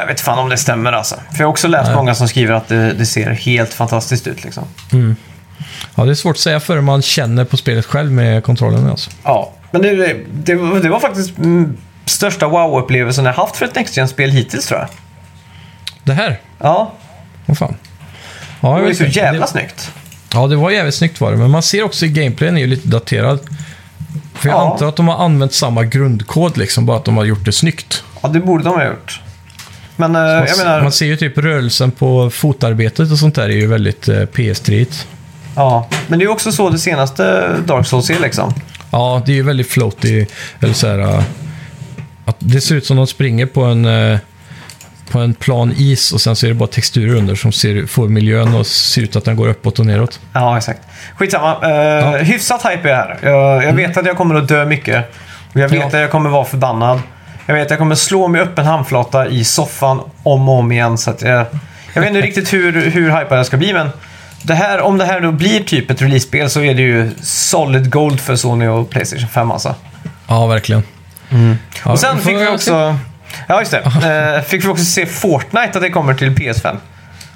jag vet fan om det stämmer alltså. För jag har också läst Nej. många som skriver att det, det ser helt fantastiskt ut liksom. Ja, det är svårt att säga förrän man känner på spelet själv med kontrollen. Alltså. Ja, men det, det, det var faktiskt mm, största wow-upplevelsen jag haft för ett Next-Gen-spel hittills tror jag. Det här, Ja, vad fan. Ja, det var ju så jävla det, snyggt. Ja, det var jävligt snyggt var det. Men man ser också i gameplayen är ju lite daterad. För jag Ja. antar att de har använt samma grundkod liksom, bara att de har gjort det snyggt. Ja, det borde de ha gjort. Men eh, Man, jag ser- menar... man ser ju typ rörelsen på fotarbetet och sånt där är ju väldigt eh, PS3. Ja, men det är ju också så det senaste Dark Souls är liksom. Ja, det är ju väldigt floaty. Eller så här, äh, att det ser ut som de springer på en, äh, på en plan is och sen så är det bara texturer under som ser, får miljön och ser ut att den går uppåt och neråt. Ja, exakt. Skitsamma. Uh, Hyfsat hype är jag här. Jag, jag vet att jag kommer att dö mycket. Jag vet Ja. att jag kommer vara förbannad. Jag vet att jag kommer slå med öppen handflata i soffan om och om igen. Så jag, jag vet inte <laughs> riktigt hur, hur hypad jag ska bli, men det här, om det här då blir typ ett release-spel så är det ju solid gold för Sony och Playstation 5 alltså. Ja, verkligen. Ja, Mm. Och sen fick vi också... Ja, just det. Eh, fick vi också se Fortnite att det kommer till PS5.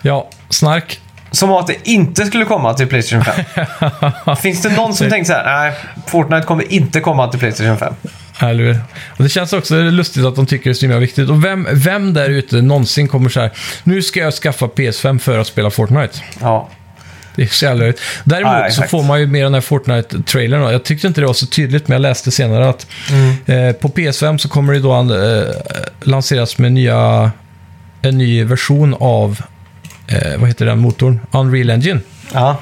Ja, snark. Som att det inte skulle komma till Playstation 5. <laughs> Finns det någon som tänkte så här, nej, Fortnite kommer inte komma till Playstation 5. Eller hur? Och det känns också lustigt att de tycker det är så himla viktigt. Och vem, vem där ute någonsin kommer så här, nu ska jag skaffa PS5 för att spela Fortnite. Ja. Det är så jävla roligt. Däremot Ja, så får man ju med den här Fortnite-trailern. Jag tyckte inte det var så tydligt, men jag läste senare att Mm. eh, på PS5 så kommer det då eh, lanseras med nya, en ny version av, eh, vad heter den motorn? Unreal Engine. Ja.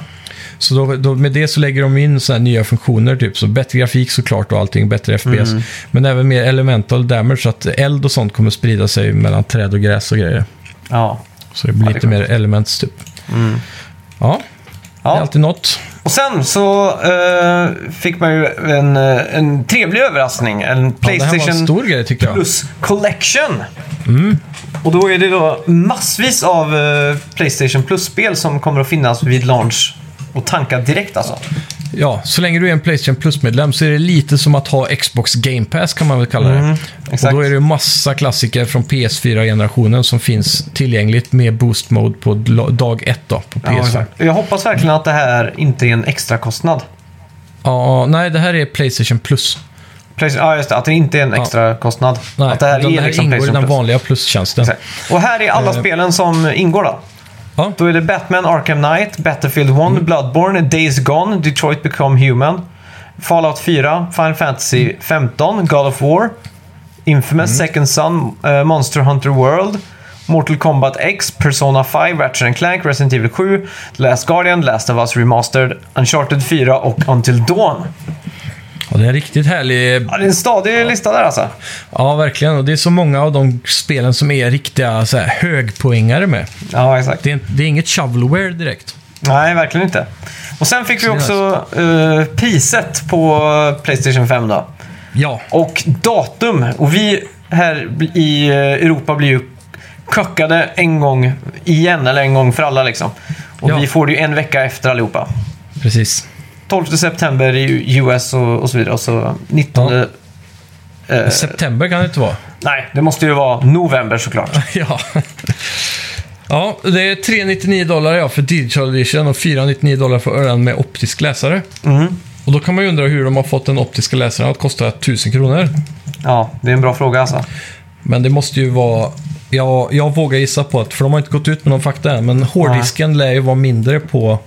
Så då, då, med det så lägger de in så nya funktioner, typ så bättre grafik såklart och allting, bättre FPS. Mm. Men även mer elemental damage, så att eld och sånt kommer sprida sig mellan träd och gräs och grejer. Ja. Så det blir Ja, det lite mer elements typ. Mm. Ja, det är Ja. alltid något. Och sen så eh, fick man ju en, eh, en trevlig överraskning. En Ja, här var en Playstation stor grej tycker jag. Plus Collection. Mm. Och då är det då massvis av eh, Playstation Plus-spel som kommer att finnas vid launch och tanka direkt alltså. Ja, så länge du är en Playstation Plus-medlem så är det lite som att ha Xbox Game Pass kan man väl kalla det. Mm, och då är det massa klassiker från PS4-generationen som finns tillgängligt med Boost Mode på dag ett då, på Ja, PS4. Ja. Jag hoppas verkligen att det här inte är en extra kostnad. nej, det här är Playstation Plus. Playstation, ja, just det. Att det inte är en Ja. extra kostnad. Nej, att det här är här liksom ingår i den vanliga Plus-tjänsten. Exakt. Och här är alla Eh. spelen som ingår då. Ja. Då är det Batman Arkham Knight, Battlefield 1, Mm. Bloodborne, Days Gone, Detroit Become Human, Fallout 4, Final Fantasy 15, God of War, Infamous Mm. Second Son, eh, Monster Hunter World, Mortal Kombat X, Persona 5, Ratchet and Clank, Resident Evil 7, The Last Guardian, Last of Us Remastered, Uncharted 4 och Until Dawn. Ja, det är en riktigt härlig... Ja, det är en stadig lista där alltså. Ja, verkligen. Och det är så många av de spelen som är riktiga så här, högpoängare med. Ja, exakt. Det är, det är inget shovelware direkt. Nej, verkligen inte. Och sen fick vi också eh, priset på Playstation 5 då. Ja, Och datum. Och vi här i eh, Europa blir ju chockade en gång igen, eller en gång för alla liksom. Och Ja. vi får det ju en vecka efter allihopa. precis. 12 september i US och, och så vidare. Och så 19... eh, September kan det inte vara. nej, det måste ju vara november såklart. <laughs> Ja. Ja, det är 399 dollar ja, för digital edition och 499 dollar för den med optisk läsare. Mm. Och då kan man ju undra hur de har fått den optiska läsaren att kosta 1000 kronor. Ja, det är en bra fråga alltså. Men det måste ju vara... Ja, jag vågar gissa på att, för de har inte gått ut med någon fakta än, men hårddisken lär ju vara mindre på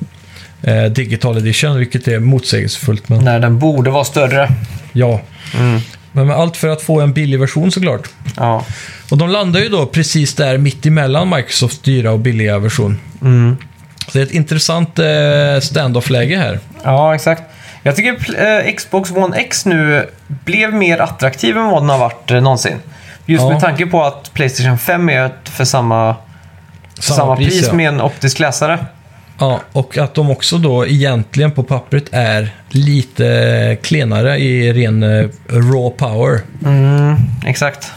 eh, digital edition, vilket är motsägelsefullt. Men När den borde vara större. ja. Mm. Men med allt för att få en billig version såklart. Ja. Och de landar ju då precis där mitt emellan Microsofts dyra och billiga version. Mm. Så det är ett intressant eh, stand-off-läge här. Ja, exakt. Jag tycker eh, Xbox One X nu blev mer attraktiv än vad den har varit eh, någonsin. Just Ja. med tanke på att Playstation 5 är för samma, för samma, pris, ja. med en optisk läsare. Ja, och att de också då egentligen på pappret är lite klenare i ren eh, raw power. Mm, exakt.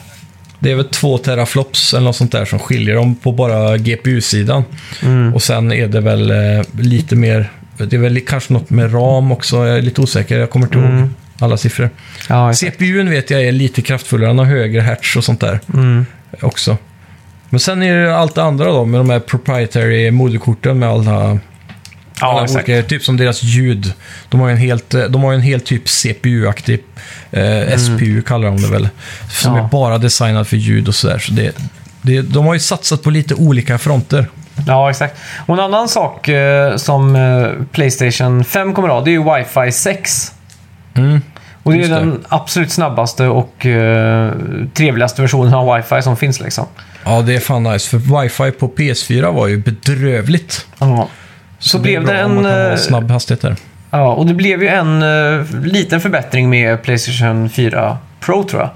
Det är väl två teraflops eller något sånt där som skiljer dem på bara GPU-sidan. Mm. Och sen är det väl eh, lite mer, det är väl kanske något med RAM också, jag är lite osäker, jag kommer inte ihåg Mm. alla siffror. Ja. CPUn vet jag är lite kraftfullare, den har högre hertz och sånt där Mm. också. Men sen är det allt det andra då med de här proprietary moderkorten med alla, alla Ja, exakt. olika, typ som deras ljud. De har ju en helt, eh, de har en helt typ CPU-aktig, eh, SPU kallar de det väl, som Mm. Ja. är bara designad för ljud och sådär. Så det, det, de har ju satsat på lite olika fronter. Ja, exakt. Och en annan sak eh, som eh, Playstation 5 kommer att ha, det är ju Wi-Fi 6. Mm. Och det är den absolut snabbaste och eh, trevligaste versionen av Wi-Fi som finns liksom. Ja, det är fan nice, för wifi på PS4 var ju bedrövligt. Ja. Så, är blev det om en... ha eh, snabb hastighet där. Ja, och det blev ju en eh, liten förbättring med Playstation 4 Pro tror jag.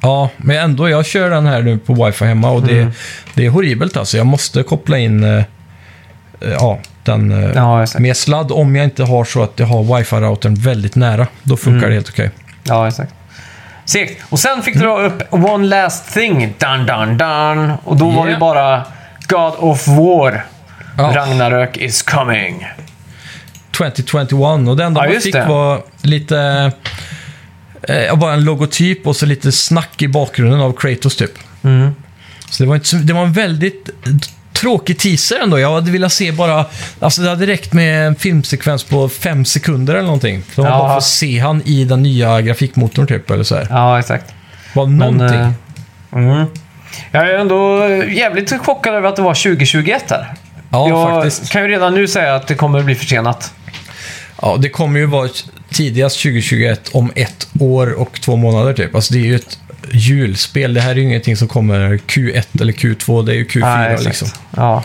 Ja, men ändå, jag kör den här nu på wifi hemma och det, Mm. det är horribelt alltså. Jag måste koppla in eh, ja, den Ja, med sladd om jag inte har så att jag har wifi-routern väldigt nära. Då funkar Mm. det helt okej. Ja, exakt. Segt. Och sen fick du dra upp One Last Thing. Dun, dun, dun. Och då var det Yeah. bara God of War. Ja. Ragnarök is coming. 2021 och det enda Ja, man fick det. var lite... Eh, bara en logotyp och så lite snack i bakgrunden av Kratos typ. Mm. Så det var, inte det var en väldigt tråkig teaser ändå. Jag hade velat se bara... Alltså det hade räckt med en filmsekvens på fem sekunder eller någonting. Så man Ja. bara får se han i den nya grafikmotorn typ, eller så här. Ja, exakt. Bara Men, någonting. eh, mm. Jag är ändå jävligt chockad över att det var 2021 här. ja, jag faktiskt. kan ju redan nu säga att det kommer att bli försenat. Ja, det kommer ju vara tidigast 2021 om ett år och två månader typ. Alltså det är ju ett julspel. Det här är ju ingenting som kommer Q1 eller Q2. Det är ju Q4 Nej, liksom. Ja.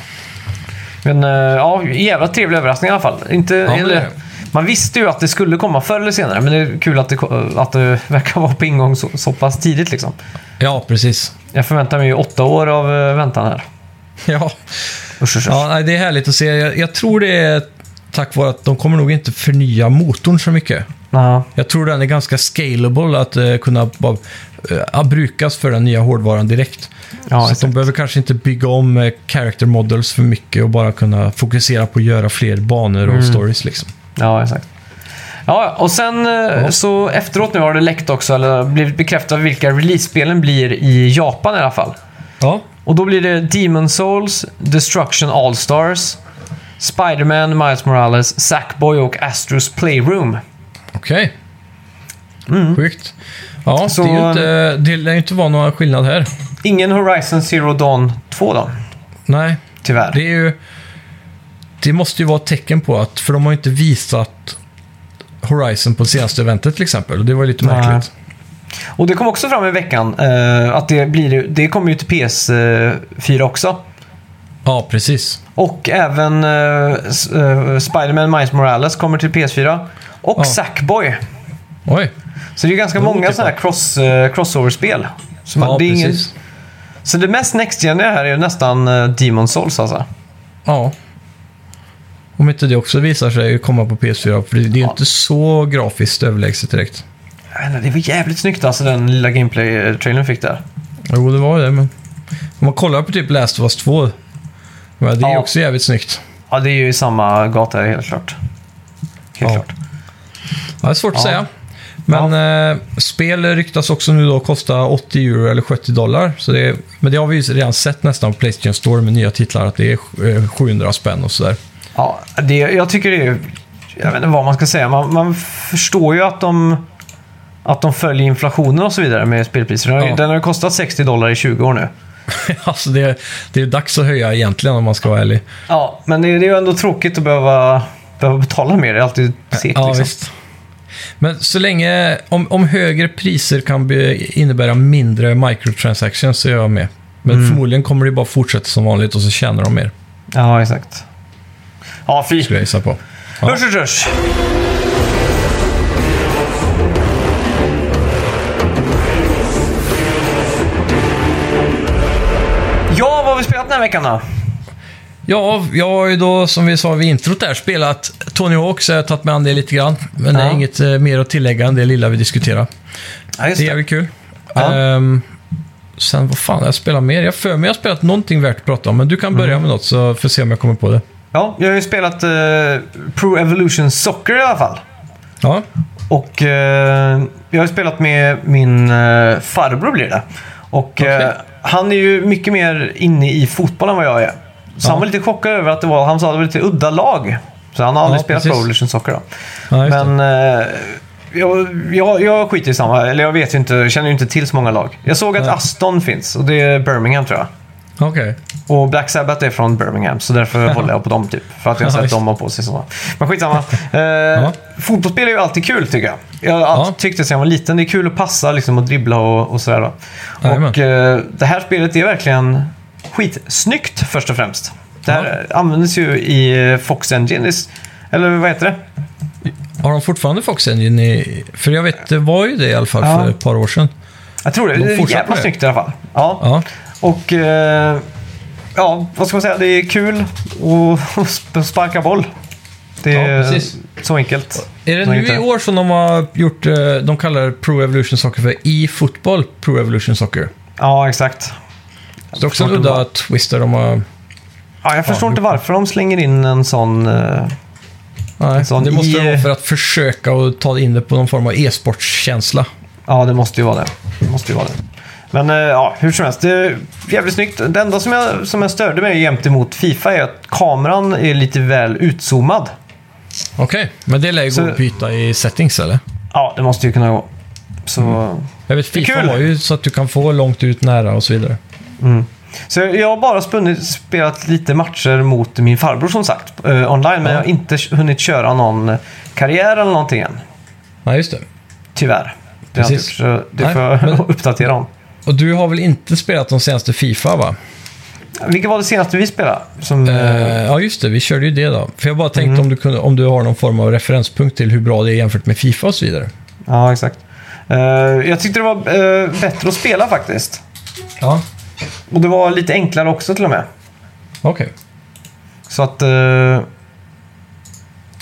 Men eh, ja, jävla trevlig överraskning i alla fall. Inte, men eller, man visste ju att det skulle komma förr eller senare, men det är kul att det, att det <laughs> verkar vara på ingång så, så pass tidigt. Liksom. Ja, precis. Jag förväntar mig ju åtta år av eh, väntan här. <laughs> Ja, Usch, usch, ja nej, det är härligt att se. Jag, jag tror det är tack vare att de kommer nog inte förnya motorn så mycket. Ja. Jag tror den är ganska scalable att eh, kunna bara, eh, brukas för den nya hårdvaran direkt. Ja, så de behöver kanske inte bygga om eh, character models för mycket och bara kunna fokusera på att göra fler banor och Mm. stories liksom. Ja, exakt. Ja, och sen eh, så efteråt nu har det läckt också, eller blivit bekräftat vilka release-spelen blir i Japan i alla fall. Ja, Och då blir det Demon Souls, Destruction All-Stars, Spider-Man, Miles Morales, Sackboy och Astros Playroom. okej. Sjukt. Ja. Så- det, är ju inte, det lär ju inte vara någon skillnad här. Ingen Horizon Zero Dawn 2 då, Nej, tyvärr. det är ju... Det måste ju vara ett tecken på att, för de har ju inte visat Horizon på senaste eventet till exempel. Och det var ju lite Nej. märkligt. Och det kom också fram i veckan eh, att det, blir, det kommer ju till PS4 också. Ja, precis. Och även eh, S- eh, Spider-Man Miles Morales kommer till PS4. Och Ja. Sackboy. Oj. Så det är ganska Det många otippat. sådana här cross, eh, crossover-spel. Så, Ja, det ingen, så det mest next gen här är nästan uh, Demon Souls alltså. Ja. Om inte det också visar sig komma på PS4, för det det är ju Ja. inte så grafiskt överlägset direkt. Jag vet inte, Det var jävligt snyggt alltså den lilla gameplay-trailern fick där. Jo, det var det, men om man kollar på typ Last of Us 2, ja, det är ju Ja. också jävligt snyggt. Ja, det är ju i samma gata helt klart. Helt Ja. klart. Ja, det är svårt att säga. Men eh, spel ryktas också nu då kosta 80 euro eller 70 dollar. Så det men det har vi ju redan sett nästan på Playstation Store med nya titlar, att det är eh, 700 spänn och sådär. Ja, det, jag tycker det är... Jag vet inte vad man ska säga. Man, man förstår ju att de, att de följer inflationen och så vidare med spelpriser. Den har, ju- Ja. den har ju kostat 60 dollar i 20 år nu. <laughs> alltså det, det är dags att höja egentligen om man ska vara ärlig. Ja, men det, det är ju ändå tråkigt att behöva, behöva betala mer. Det är alltid segt Ja, liksom. visst. Men så länge, om, om högre priser kan be, innebära mindre microtransactions så är jag med. Men Mm. förmodligen kommer det bara fortsätta som vanligt och så tjänar de mer, Ja, exakt. Ja, fy. skulle jag gissa på. Ja. Hörs, hörs, hörs. Ja, vad har vi spelat den här veckan då? Ja, jag har ju då, som vi sa vid introt där, spelat Tony Hawk, så jag har tagit med an det lite grann. Men det är Ja. inget eh, mer att tillägga än det lilla vi diskuterar. Ja, just Det är det. jävligt kul. Ja. Ehm, sen, vad fan, jag spelar mer? Jag för mig jag har spelat någonting värt att prata om, men du kan börja Mm. med något så får vi se om jag kommer på det. Ja, jag har ju spelat eh, Pro Evolution Soccer i alla fall. Ja, Och eh, jag har ju spelat med min eh, farbror blir det. Och eh, Okej. han är ju mycket mer inne i fotboll än vad jag är. Så Ja. han var lite chockad över att det var, han sa att det var lite udda lag. Så han har aldrig Ja, spelat precis. Pro Evolution Soccer då. ja. Men eh, jag, jag, jag skiter i samma, eller jag vet ju inte, känner ju inte till så många lag. Jag såg att. Aston finns och det är Birmingham tror jag. Okej. Och Black Sabbath är från Birmingham, så därför håller jag på dem typ. För att jag har Ja, sett dem ha på sig sådana. Men skitsamma. <laughs> Eh, Fotbollsspel är ju alltid kul tycker jag. Jag har alltid Ja. det sedan jag var liten. Det är kul att passa liksom, och dribbla och, och sådär. Då. Och eh, det här spelet är verkligen skitsnyggt först och främst. Det här användes ju i Fox Engine, eller vad heter det? Har de fortfarande Fox Engine i... För jag vet, det var ju det i alla fall Ja. för ett par år sedan. Jag tror det. De Det är jävla det. snyggt i alla fall. Ja. Ja, Och eh, ja, vad ska man säga? Det är kul att <laughs> sp- sparka boll. Det är Ja, precis. så enkelt. Är det nu i år som de har gjort, eh, de kallar Pro Evolution Soccer för e-fotboll Pro Evolution Soccer? Ja, exakt. Så det är också en udda twist där de har... Ja, jag förstår Ja, inte varför de slänger in en sån... eh, Nej, sån det måste i- vara för att försöka att ta in det på någon form av e-sportskänsla. ja, det måste ju vara det. det, måste ju vara det. Men eh, ja, hur som helst. Det är jävligt snyggt. Det enda som jag, som jag störde mig jämt emot Fifa är att kameran är lite väl utzoomad. Okej, men det lär ju Så- gå att byta i settings eller? Ja, det måste ju kunna gå. Så... Jag vet, Fifa kul. har ju så att du kan få långt ut, nära och så vidare. Så jag har bara spunnit, spelat lite matcher mot min farbror som sagt, eh, online. Men Ja. jag har inte hunnit köra någon karriär eller någonting än. Nej, just det. Tyvärr. Det, Precis. gjort, så det Nej, får jag men- <laughs> <laughs> uppdatera om. Och du har väl inte spelat de senaste Fifa va? Vilket var det senaste vi spelade? Som, Eh, ja, just det. Vi körde ju det då. För jag bara tänkte Mm. om, du kunde, om du har någon form av referenspunkt till hur bra det är jämfört med Fifa och så vidare. Ja, exakt. Eh, jag tyckte det var eh, bättre att spela faktiskt. Ja, Och det var lite enklare också till och med. okej. Så att... eh,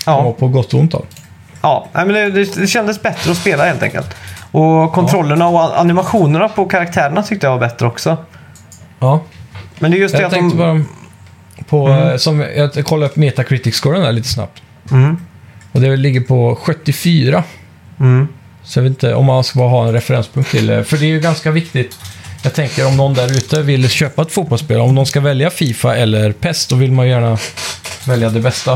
Ja. Ja, på gott och ont då. ja. Men det, det, det kändes bättre att spela helt enkelt. Och kontrollerna och animationerna på karaktärerna tyckte jag var bättre också. Ja. Men det är just det Jag att tänkte de... bara på, eh, som, jag kollade upp Metacritic-scoren där lite snabbt. Mm. Och det ligger på 74. Mm. Så jag vet inte om man ska bara ha en referenspunkt till det. För det är ju ganska viktigt. Jag tänker om någon där ute vill köpa ett fotbollsspel, om de ska välja Fifa eller PES, då vill man ju gärna välja det bästa.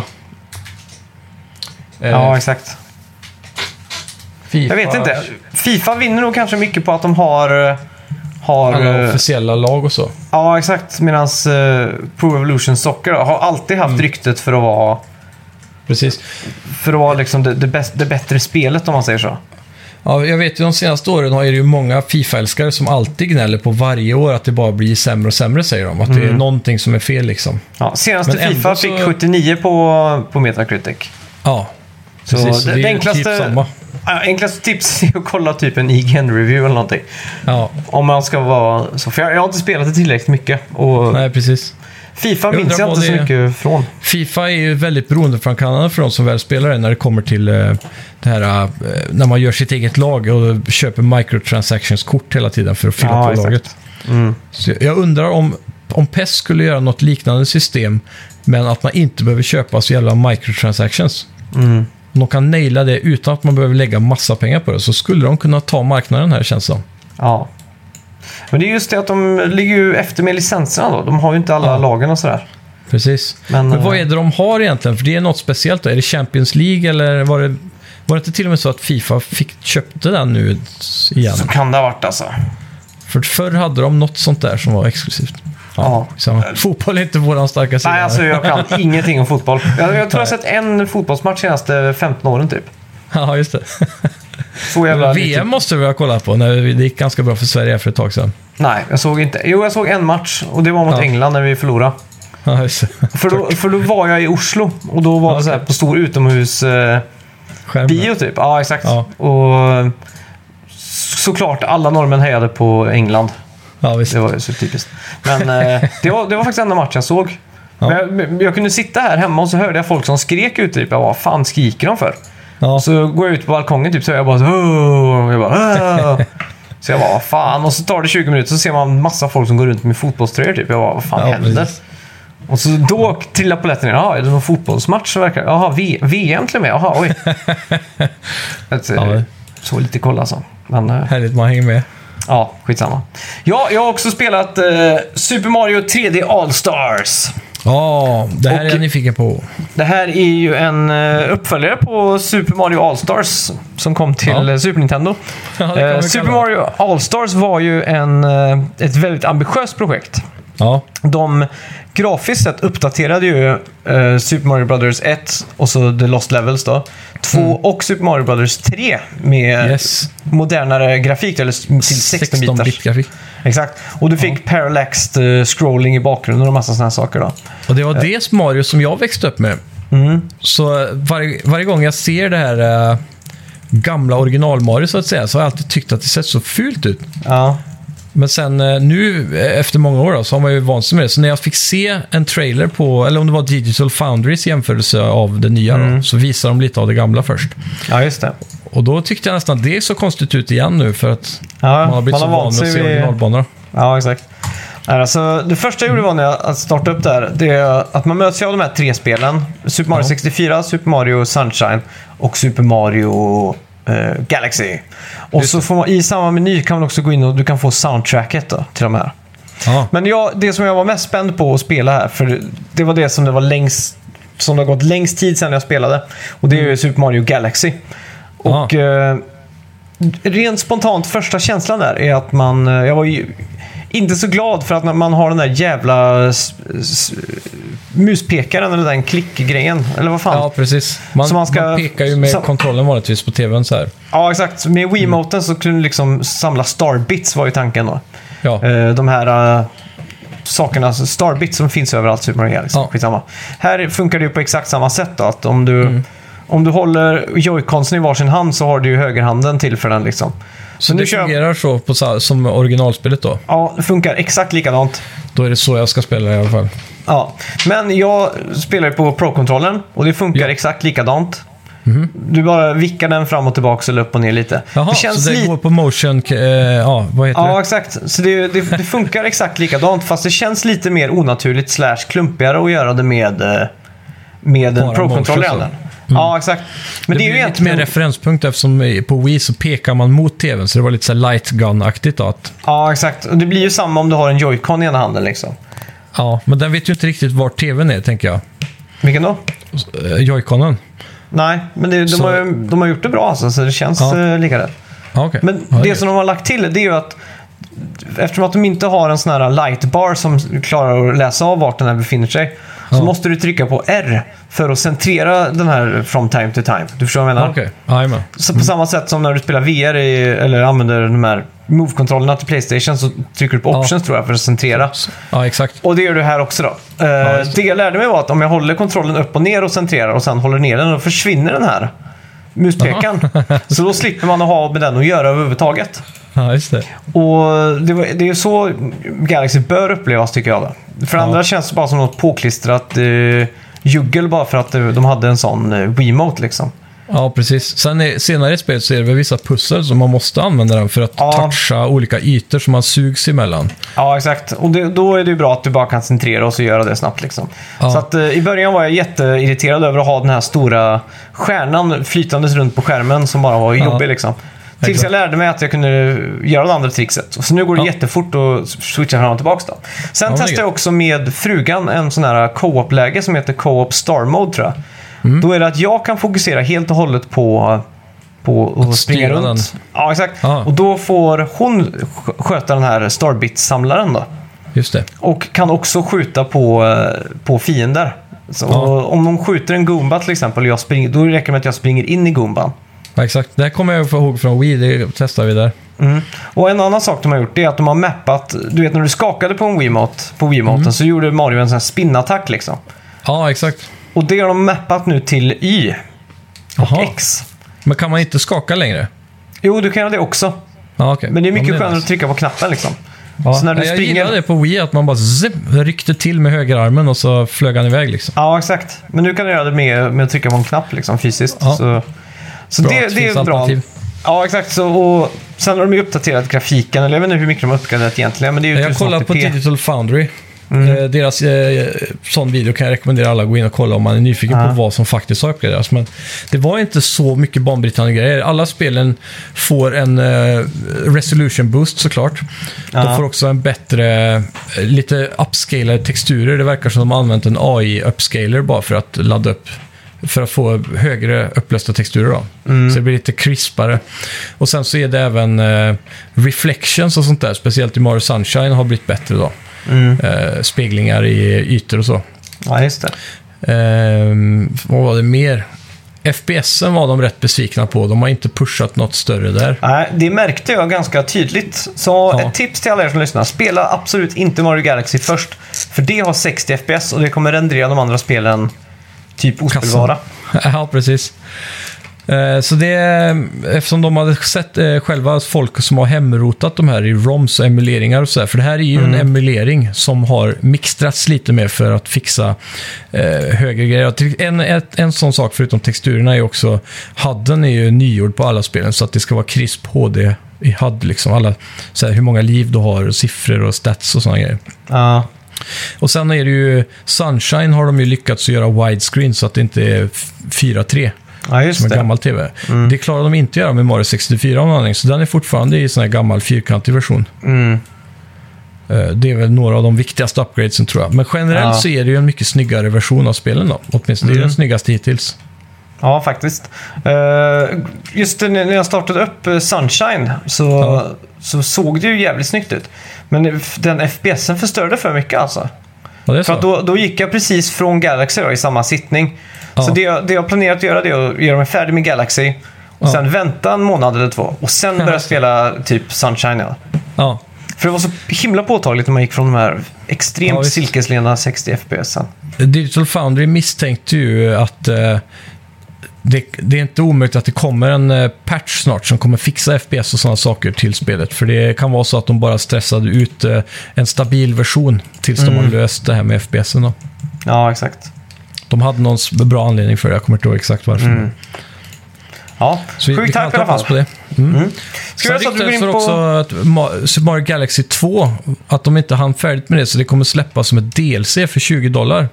Eh, Ja, exakt. FIFA, Jag vet inte. Fifa vinner nog kanske mycket på att de har... eh, har Alla eh, officiella lag och så. ja, exakt. Medan uh, Pro Evolution Soccer har alltid haft ryktet för att vara, Precis. för att vara liksom det, det, bäst, det bättre spelet om man säger så. Ja, jag vet ju de senaste åren har det ju många Fifa-älskare som alltid gnäller på varje år att det bara blir sämre och sämre, säger de. Att det är någonting som är fel liksom. Ja, senaste Men Fifa så- fick 79 på, på Metacritic. Ja, Så precis. det- det, det ju enklaste- typ samma. Enklaste tips <laughs> är att kolla typ en IGN-review eller någonting. Ja, Om man ska vara så. För jag, jag har inte spelat det tillräckligt mycket. Och nej precis. Fifa Jag minns jag inte så det- mycket från. Fifa är ju väldigt beroendeframkallande för de som väl spelar det när det kommer till eh, det här eh, när man gör sitt eget lag och köper microtransactions-kort hela tiden för att fylla Ja, på exakt. laget. Mm. Jag undrar om, om PES skulle göra något liknande system men att man inte behöver köpa så jävla microtransactions. Mm. Om de kan naila det utan att man behöver lägga massa pengar på det så skulle de kunna ta marknaden här känns det som. Ja. Men det är just det att de ligger ju efter med licenserna då. De har ju inte alla Ja. lagen och sådär. Precis. Men, Men vad eh, är det de har egentligen? För det är något speciellt då. Är det Champions League eller var det, var det inte till och med så att Fifa fick, köpte den nu igen? Så kan det ha varit alltså. För förr hade de något sånt där som var exklusivt. Ja. Så, fotboll är inte våran starka sida. Nej, alltså jag kan <laughs> ingenting om fotboll. Jag, jag tror jag har sett en fotbollsmatch senaste 15 åren typ. Ja, just det. <laughs> Så jävla lite- VM måste vi ha kollat på när det gick ganska bra för Sverige för ett tag sedan. Nej, jag såg inte. Jo, jag såg en match och det var mot Ja. England när vi förlorade. <laughs> Ja. För då, för då var jag i Oslo och då var Ja, det så här på stor utomhus eh, bio typ. Ja, exakt. Ja. Och såklart alla norrmän hejade på England. Ja, visst. Det var ju så typiskt. Men eh, <laughs> det, var, det var faktiskt enda matchen jag såg. Ja. Jag, jag kunde sitta här hemma och så hörde jag folk som skrek ute. Typ, jag bara, vad fan skriker de för? Ja. Så går jag ut på balkongen typ, så jag bara så, jag bara! Så jag bara, vad fan? Och så tar det 20 minuter så ser man massa folk som går runt med fotbollströjor typ. Jag bara, vad fan Ja, händer? precis. Och så då trillar polletten ner. Jaha, är det någon fotbollsmatch? Så verkar. Jaha, v- VM till och med? Jaha, oj. <laughs> Ett, eh, Ja. Så lite koll alltså. Men eh, Härligt, man hänger med. ja, skitsamma. Ja, jag har också spelat eh, Super Mario 3D All-Stars. Ja, det här Och- är jag nyfiken på. Det här är ju en eh, uppföljare på Super Mario All-Stars som kom till Ja. eh, Super Nintendo. Ja, Eh, Super. Mario All-Stars var ju en, ett väldigt ambitiöst projekt. Ja, De grafiskt sett uppdaterade ju eh, Super Mario Brothers 1 och så The Lost Levels då. 2 och Super Mario Brothers 3 med Mm. yes. modernare grafik, eller till 16 bitars 16-bit-grafik. Exakt. Och du fick parallaxed eh, scrolling i bakgrunden och massa sådana saker då. Och det var det Mario som jag växte upp med. Mm. Så varje, varje gång jag ser det här eh, gamla original-Mario så att säga, så har jag alltid tyckt att det sett så fult ut. Ja. Men sen eh, nu, eh, efter många år, då, så har man ju vant sig med det. Så när jag fick se en trailer på, eller om det var Digital Foundries jämförelse av det nya, Mm. då, så visar de lite av det gamla först. ja, just det. Och då tyckte jag nästan det så konstigt ut igen nu, för att Ja, man har blivit så van med att se vid- originalbanorna. Ja, exakt. Alltså, det första jag gjorde var när jag att starta upp det här, det är att man möts av de här tre spelen. Super Mario Ja. 64, Super Mario Sunshine och Super Mario eh, Galaxy. Och så får man, i samma meny kan man också gå in och du kan få soundtracket då, till de här. Ja, Men jag, det som jag var mest spänd på att spela här, för det var det som det var längst som det har gått längst tid sedan jag spelade. Och det är ju Super Mario Galaxy. Och eh, rent spontant första känslan där är att man... eh, Jag var ju inte så glad för att man har den där jävla muspekaren eller den klickgrejen. Eller vad fan. ja precis. Man, man ska- man pekar ju med så- kontrollen vanligtvis på tvn så här. Ja, exakt. Med Wiimoten så kunde du liksom samla starbits var ju tanken då. Ja, Eh, de här uh, sakerna, alltså starbits som finns överallt i Super Mario Galaxy. Ja. Skitsamma. Här funkar det ju på exakt samma sätt då. Att om du, Mm. Om du håller joyconsen i varsin hand så har du ju högerhanden till för den liksom. så nu det kör fungerar så på, som originalspelet då. Ja, det funkar exakt likadant. Då är det så jag ska spela i alla fall. Ja, men jag spelar ju på Pro-kontrollen och det funkar Ja. exakt likadant. Du bara vickar den fram och tillbaka eller upp och ner lite. Jaha, det känns så det går på motion... Eh, ja, vad heter Ja, det? exakt. Så det, det, det funkar exakt likadant, fast det känns lite mer onaturligt slash klumpigare att göra det med, eh, med en Pro-kontroll i motion, handen. Så. Ja, exakt. Men det, det, är ju lite mer referenspunkt eftersom på Wii så pekar man mot tvn, så det var lite så här light gun-aktigt då. Att, Ja, exakt. Och det blir ju samma om du har en Joy-Con i ena handen liksom. ja, men den vet ju inte riktigt var tvn är, tänker jag. Vilken då? Eh, Joy-Conen. Nej, men det, de, Så- har, de har gjort det bra alltså, så det känns Ja. ja. lika rätt. Ja, okej. Men ja, det som de har lagt till det är ju att eftersom att de inte har en sån här lightbar som klarar att läsa av vart den här befinner sig så måste du trycka på R för att centrera den här from time to time. Du förstår vad jag menar? Ja, Okej, jajamän. Så på samma sätt som när du spelar VR i, eller använder de här Move-kontrollerna till Playstation så trycker du på Ja. options tror jag för att centrera. Ja, exakt. Och det gör du här också då. Eh, just det jag lärde mig var att om jag håller kontrollen upp och ner och centrerar och sen håller ner den, då försvinner den här muspekaren. så då slipper man att ha med den att göra överhuvudtaget. Ja, just det. Och det, var, det är så Galaxy bör upplevas tycker jag. Då. För Ja. andra känns det bara som något påklistrat eh, juggel bara för att eh, de hade en sån eh, Wiimote liksom. Ja, precis. Sen är, senare i spelet så är det väl vissa pussel som man måste använda den för att Ja. toucha olika ytor som man sugs emellan. Ja, exakt. Och det, då är det ju bra att du bara kan centrera och så göra det snabbt. Liksom. Ja. Så att, eh, I början var jag jätteirriterad över att ha den här stora stjärnan flytandes runt på skärmen som bara var Ja. jobbig. Liksom. Tills jag lärde mig att jag kunde göra det andra trixet. Så nu går det Ja. jättefort att switcha fram och tillbaka. Då. Sen Ja, testade jag också med frugan en sån här co-op-läge som heter co-op star mode tror jag. Mm. Då är det att jag kan fokusera helt och hållet på på att springa styra runt. den. Ja, exakt. Ja. Och då får hon sk- sköta den här Starbit-samlaren då. Just det. Och kan också skjuta på, eh, på fiender. Så Ja. Om de skjuter en Goomba till exempel, och jag springer, då räcker det med att jag springer in i Goomban. Ja, exakt. Det här kommer jag ihåg från Wii, det testar vi där. Mm. Och en annan sak de har gjort är att de har mappat, du vet när du skakade på en Wiimote, på Wiimoten Mm. så gjorde Mario en sån här spinnattack liksom. Ja, exakt. Och det har de mappat nu till Y och. X. Men kan man inte skaka längre? Jo, du kan göra det också. Ja, okej. Men det är mycket ja, skönare att trycka på knappen liksom. Ja. Så när du jag springer- gillade det på Wii, att man bara zip, ryckte till med högerarmen och så flög han iväg liksom. Ja, exakt. Men nu kan du göra det med, med att trycka på en knapp liksom, fysiskt. Ja. Så, så Bra det, det är bra. Ja, exakt. Så, och sen har de ju uppdaterat grafiken, eller jag vet inte hur mycket de har uppgraderat egentligen. Men det är ju Jag 1080p. kollade på Digital Foundry. Mm. Eh, deras eh, sån video kan jag rekommendera alla att gå in och kolla om man är nyfiken Ja. på vad som faktiskt har uppgraderats. Men det var inte så mycket banbrytande grejer. Alla spelen får en eh, resolution boost såklart. De Ja. får också en bättre, eh, lite upscalade texturer. Det verkar som att de har använt en AI-upscaler bara för att ladda upp för att få högre upplösta texturer. Då. Mm. Så det blir lite crispare. Och sen så är det även eh, reflections och sånt där, speciellt i Mario Sunshine har blivit bättre då. Mm. Eh, speglingar i ytor och så. Ja, just det. Ehm, vad var det mer? FPSen var de rätt besvikna på. De har inte pushat något större där. Nej, det märkte jag ganska tydligt. Så Ja. ett tips till alla er som lyssnar. Spela absolut inte Mario Galaxy först. För det har 60 FPS och det kommer rendera de andra spelen typ ospelbara. <laughs> ja, precis. Eh, Så det, eftersom de hade sett eh, själva folk som har hemrotat de här i ROMs och emuleringar och sådär. För det här är ju Mm. en emulering som har mixtrats lite mer för att fixa eh, högre grejer. En, ett, en sån sak förutom texturerna är också HUDen är ju nygjord på alla spelen så att det ska vara crisp HD i HUD. Liksom alla, så här, hur många liv du har, och siffror och stats och sådana grejer. Ja. Och sen är det ju Sunshine har de ju lyckats göra widescreen så att det inte är f- 4.3 ja, just som en det. gammal tv. Det klarar de inte göra med Mario 64 av någon anledning, så den är fortfarande i sån här gammal fyrkantig version. Mm. Eh, Det är väl några av de viktigaste upgradesen tror jag. Men generellt Ja. så är det ju en mycket snyggare version av spelen då. Åtminstone det är Mm. den snyggaste hittills. Ja, faktiskt. Eh, just när jag startade upp eh, Sunshine så, Ja. så såg det ju jävligt snyggt ut. Men den FPSen förstörde för mycket alltså. Ja, För då, då gick jag precis från Galaxy då, i samma sittning. Ja. Så det jag, det jag planerat att göra det är att göra mig färdig med Galaxy. Och Ja. sen vänta en månad eller två. Och sen börja <laughs> spela typ Sunshine. Ja. För det var så himla påtagligt när man gick från de här extremt Ja, silkeslena 60 FPS. Digital Foundry misstänkte ju att eh, det, det är inte omöjligt att det kommer en eh, patch snart som kommer fixa FPS och sådana saker till spelet. För det kan vara så att de bara stressade ut eh, en stabil version tills de har löst det här med FPSen. Då. Ja, exakt. De hade någon bra anledning för det, jag kommer inte ihåg exakt varför. Ja, Så vi, vi sjukt hype i alla hoppas på fall. det. Mm. Ska Sen ryktades det också att Super Mario Galaxy 2, att de inte hann färdigt med det, så det kommer släppas som ett DLC för 20 dollar.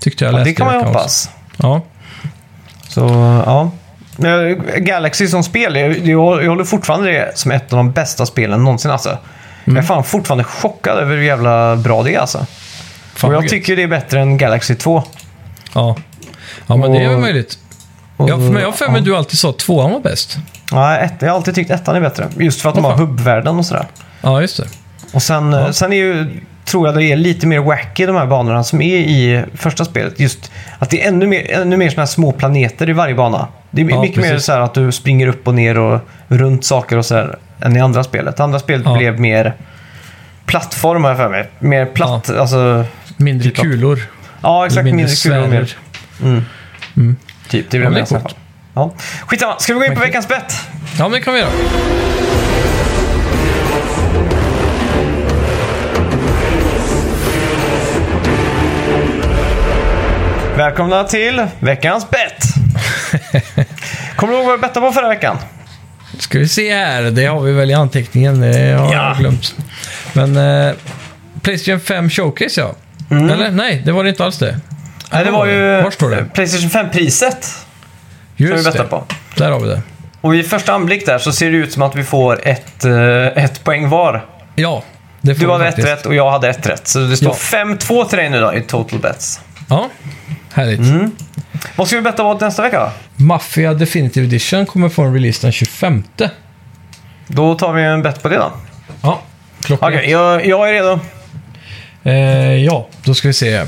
Tyckte jag Mhm. Ja, läste det kan man ju hoppas. Ja, Så, ja. Men Galaxy som spel, jag, jag, håller fortfarande det som ett av de bästa spelen någonsin alltså. Jag är fan fortfarande chockad över hur jävla bra det är alltså. fan och jag gött. tycker det är bättre än Galaxy 2. ja. ja men det är väl Och- möjligt. Och, Ja, för mig, jag har för mig du alltid sa att tvåan var bäst. Ja, ett, jag har alltid tyckt ettan är bättre. Just för att de Åh, har fan. hubbvärlden och sådär. Ja, just det. Och sen, Ja. sen är ju, tror jag det är lite mer wacky de här banorna som är i första spelet. Just att det är ännu mer, ännu mer såna här små planeter i varje bana. Det är Ja, mycket mer precis. så här att du springer upp och ner och runt saker och sådär än i andra spelet. Andra spelet Ja. blev mer plattform jag för mig. Mer platt, alltså... Mindre Typ av- kulor. Ja, exakt. Mindre Mindre kul och mer... sfärer. Typ, det är Ja, mer det i alla fall. Ja. Skitsamma, ska vi gå in på veckans bett? Ja, men det kan vi göra. Välkomna till veckans bett! <laughs> Kommer du ihåg vad vi bettade på förra veckan? Ska vi se här, det har vi väl i anteckningen, det har Ja. jag glömt. Men eh, Playstation 5 Showcase ja. Eller nej, det var det inte alls det. Mm. Nej, det var ju Var står det? Playstation 5-priset som vi Just bettade på. Där har vi det. Och vid första anblick där så ser det ut som att vi får ett, eh, ett poäng var. Ja, det får Du hade ett rätt och jag hade ett rätt. Så det står Ja. 5-2 till dig nu då i total bets. Ja, härligt. Mm. Vad ska vi betta på nästa vecka då? Mafia Definitive Edition kommer få en release den 25. Då tar vi en bett på det då. Ja, klockan. Okej, jag, jag är redo. Eh, ja, då ska vi se.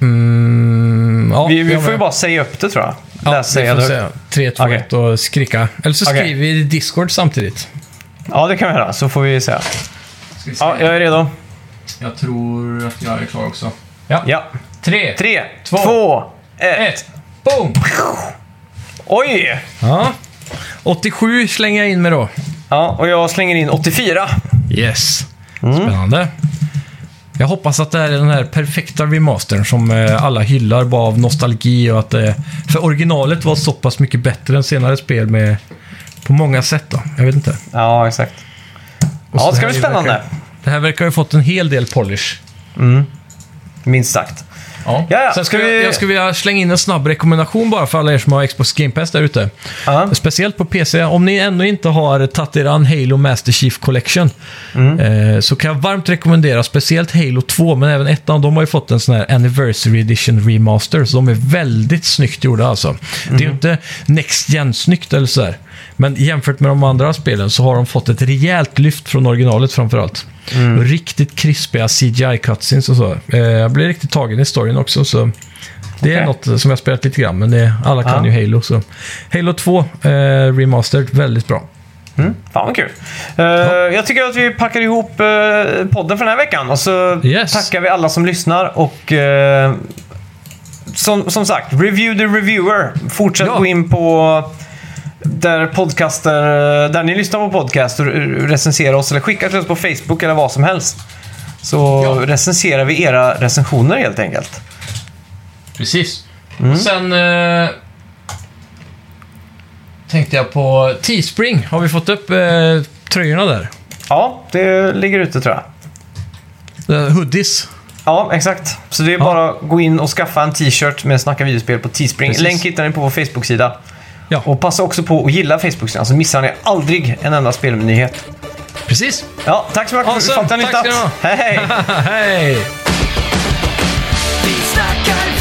Mm, ja, Vi, vi får ju bara säga upp det tror jag. Ja, Läsa vi får säga 3, 2, Okej. 1 och skrika. Eller så Okej. skriver vi i Discord samtidigt. Ja, det kan vi göra. Så får vi se. Ska vi se. Ja, jag är redo. Jag tror att jag är klar också. Ja. Ja. 3, Tre, Två. två, ett. 1. Boom! Oj! Ja. 87 slänger jag in med då. Ja, och jag slänger in 84. Yes. Spännande. Jag hoppas att det här är den här perfekta remastern som eh, alla hyllar bara av nostalgi och att eh, För originalet var så pass mycket bättre än senare spel med på många sätt då. Jag vet inte. Ja, exakt. Och Ja, så det ska bli spännande. Verkar, det här verkar ha fått en hel del polish. Minst sagt. Ja. Sen ska vi- jag ska vilja slänga in en snabb rekommendation bara för alla er som har Xbox Game Pass där ute. Ja. Speciellt på PC. Om ni ännu inte har tagit er an Halo Master Chief Collection Mm. eh, så kan jag varmt rekommendera speciellt Halo 2, men även ettan. De har ju fått en sån här Anniversary Edition Remaster, så de är väldigt snyggt gjorda alltså. Det är ju Mm. inte Next Gen-snyggt eller sådär. Men jämfört med de andra spelen så har de fått ett rejält lyft från originalet framförallt. Mm. Och riktigt krispiga CGI-cutscenes och så. Eh, jag blir riktigt tagen i storyn också, så det är Okej. något som jag spelat lite grann, men det, alla kan Ja. ju Halo. Så. Halo 2 eh, Remastered, väldigt bra. Mm, fan vad kul. Eh, Jag tycker att vi packar ihop eh, podden för den här veckan och så Yes. tackar vi alla som lyssnar och eh, som, som sagt, review the reviewer. Fortsätt Ja. gå in på där podcaster, där ni lyssnar på podcast och recensera oss eller skicka till oss på Facebook eller vad som helst. Så Ja. recenserar vi era recensioner helt enkelt. Precis. Mm. Sen eh, tänkte jag på Teespring. Har vi fått upp eh, tröjorna där? Ja, det ligger ute tror jag. Eh, hoodies. Ja, exakt. Så det är bara att gå in och skaffa en t-shirt med Snacka videospel på Teespring. Precis. Länk hittar ni på vår Facebook-sida. Ja, Och passa också på att gilla Facebook-sidan så missar ni aldrig en enda spelnyhet. precis. Ja, tack så mycket för Awesome. att ni har lyssnat. Hej, hej! <laughs> Hej! Vi snackar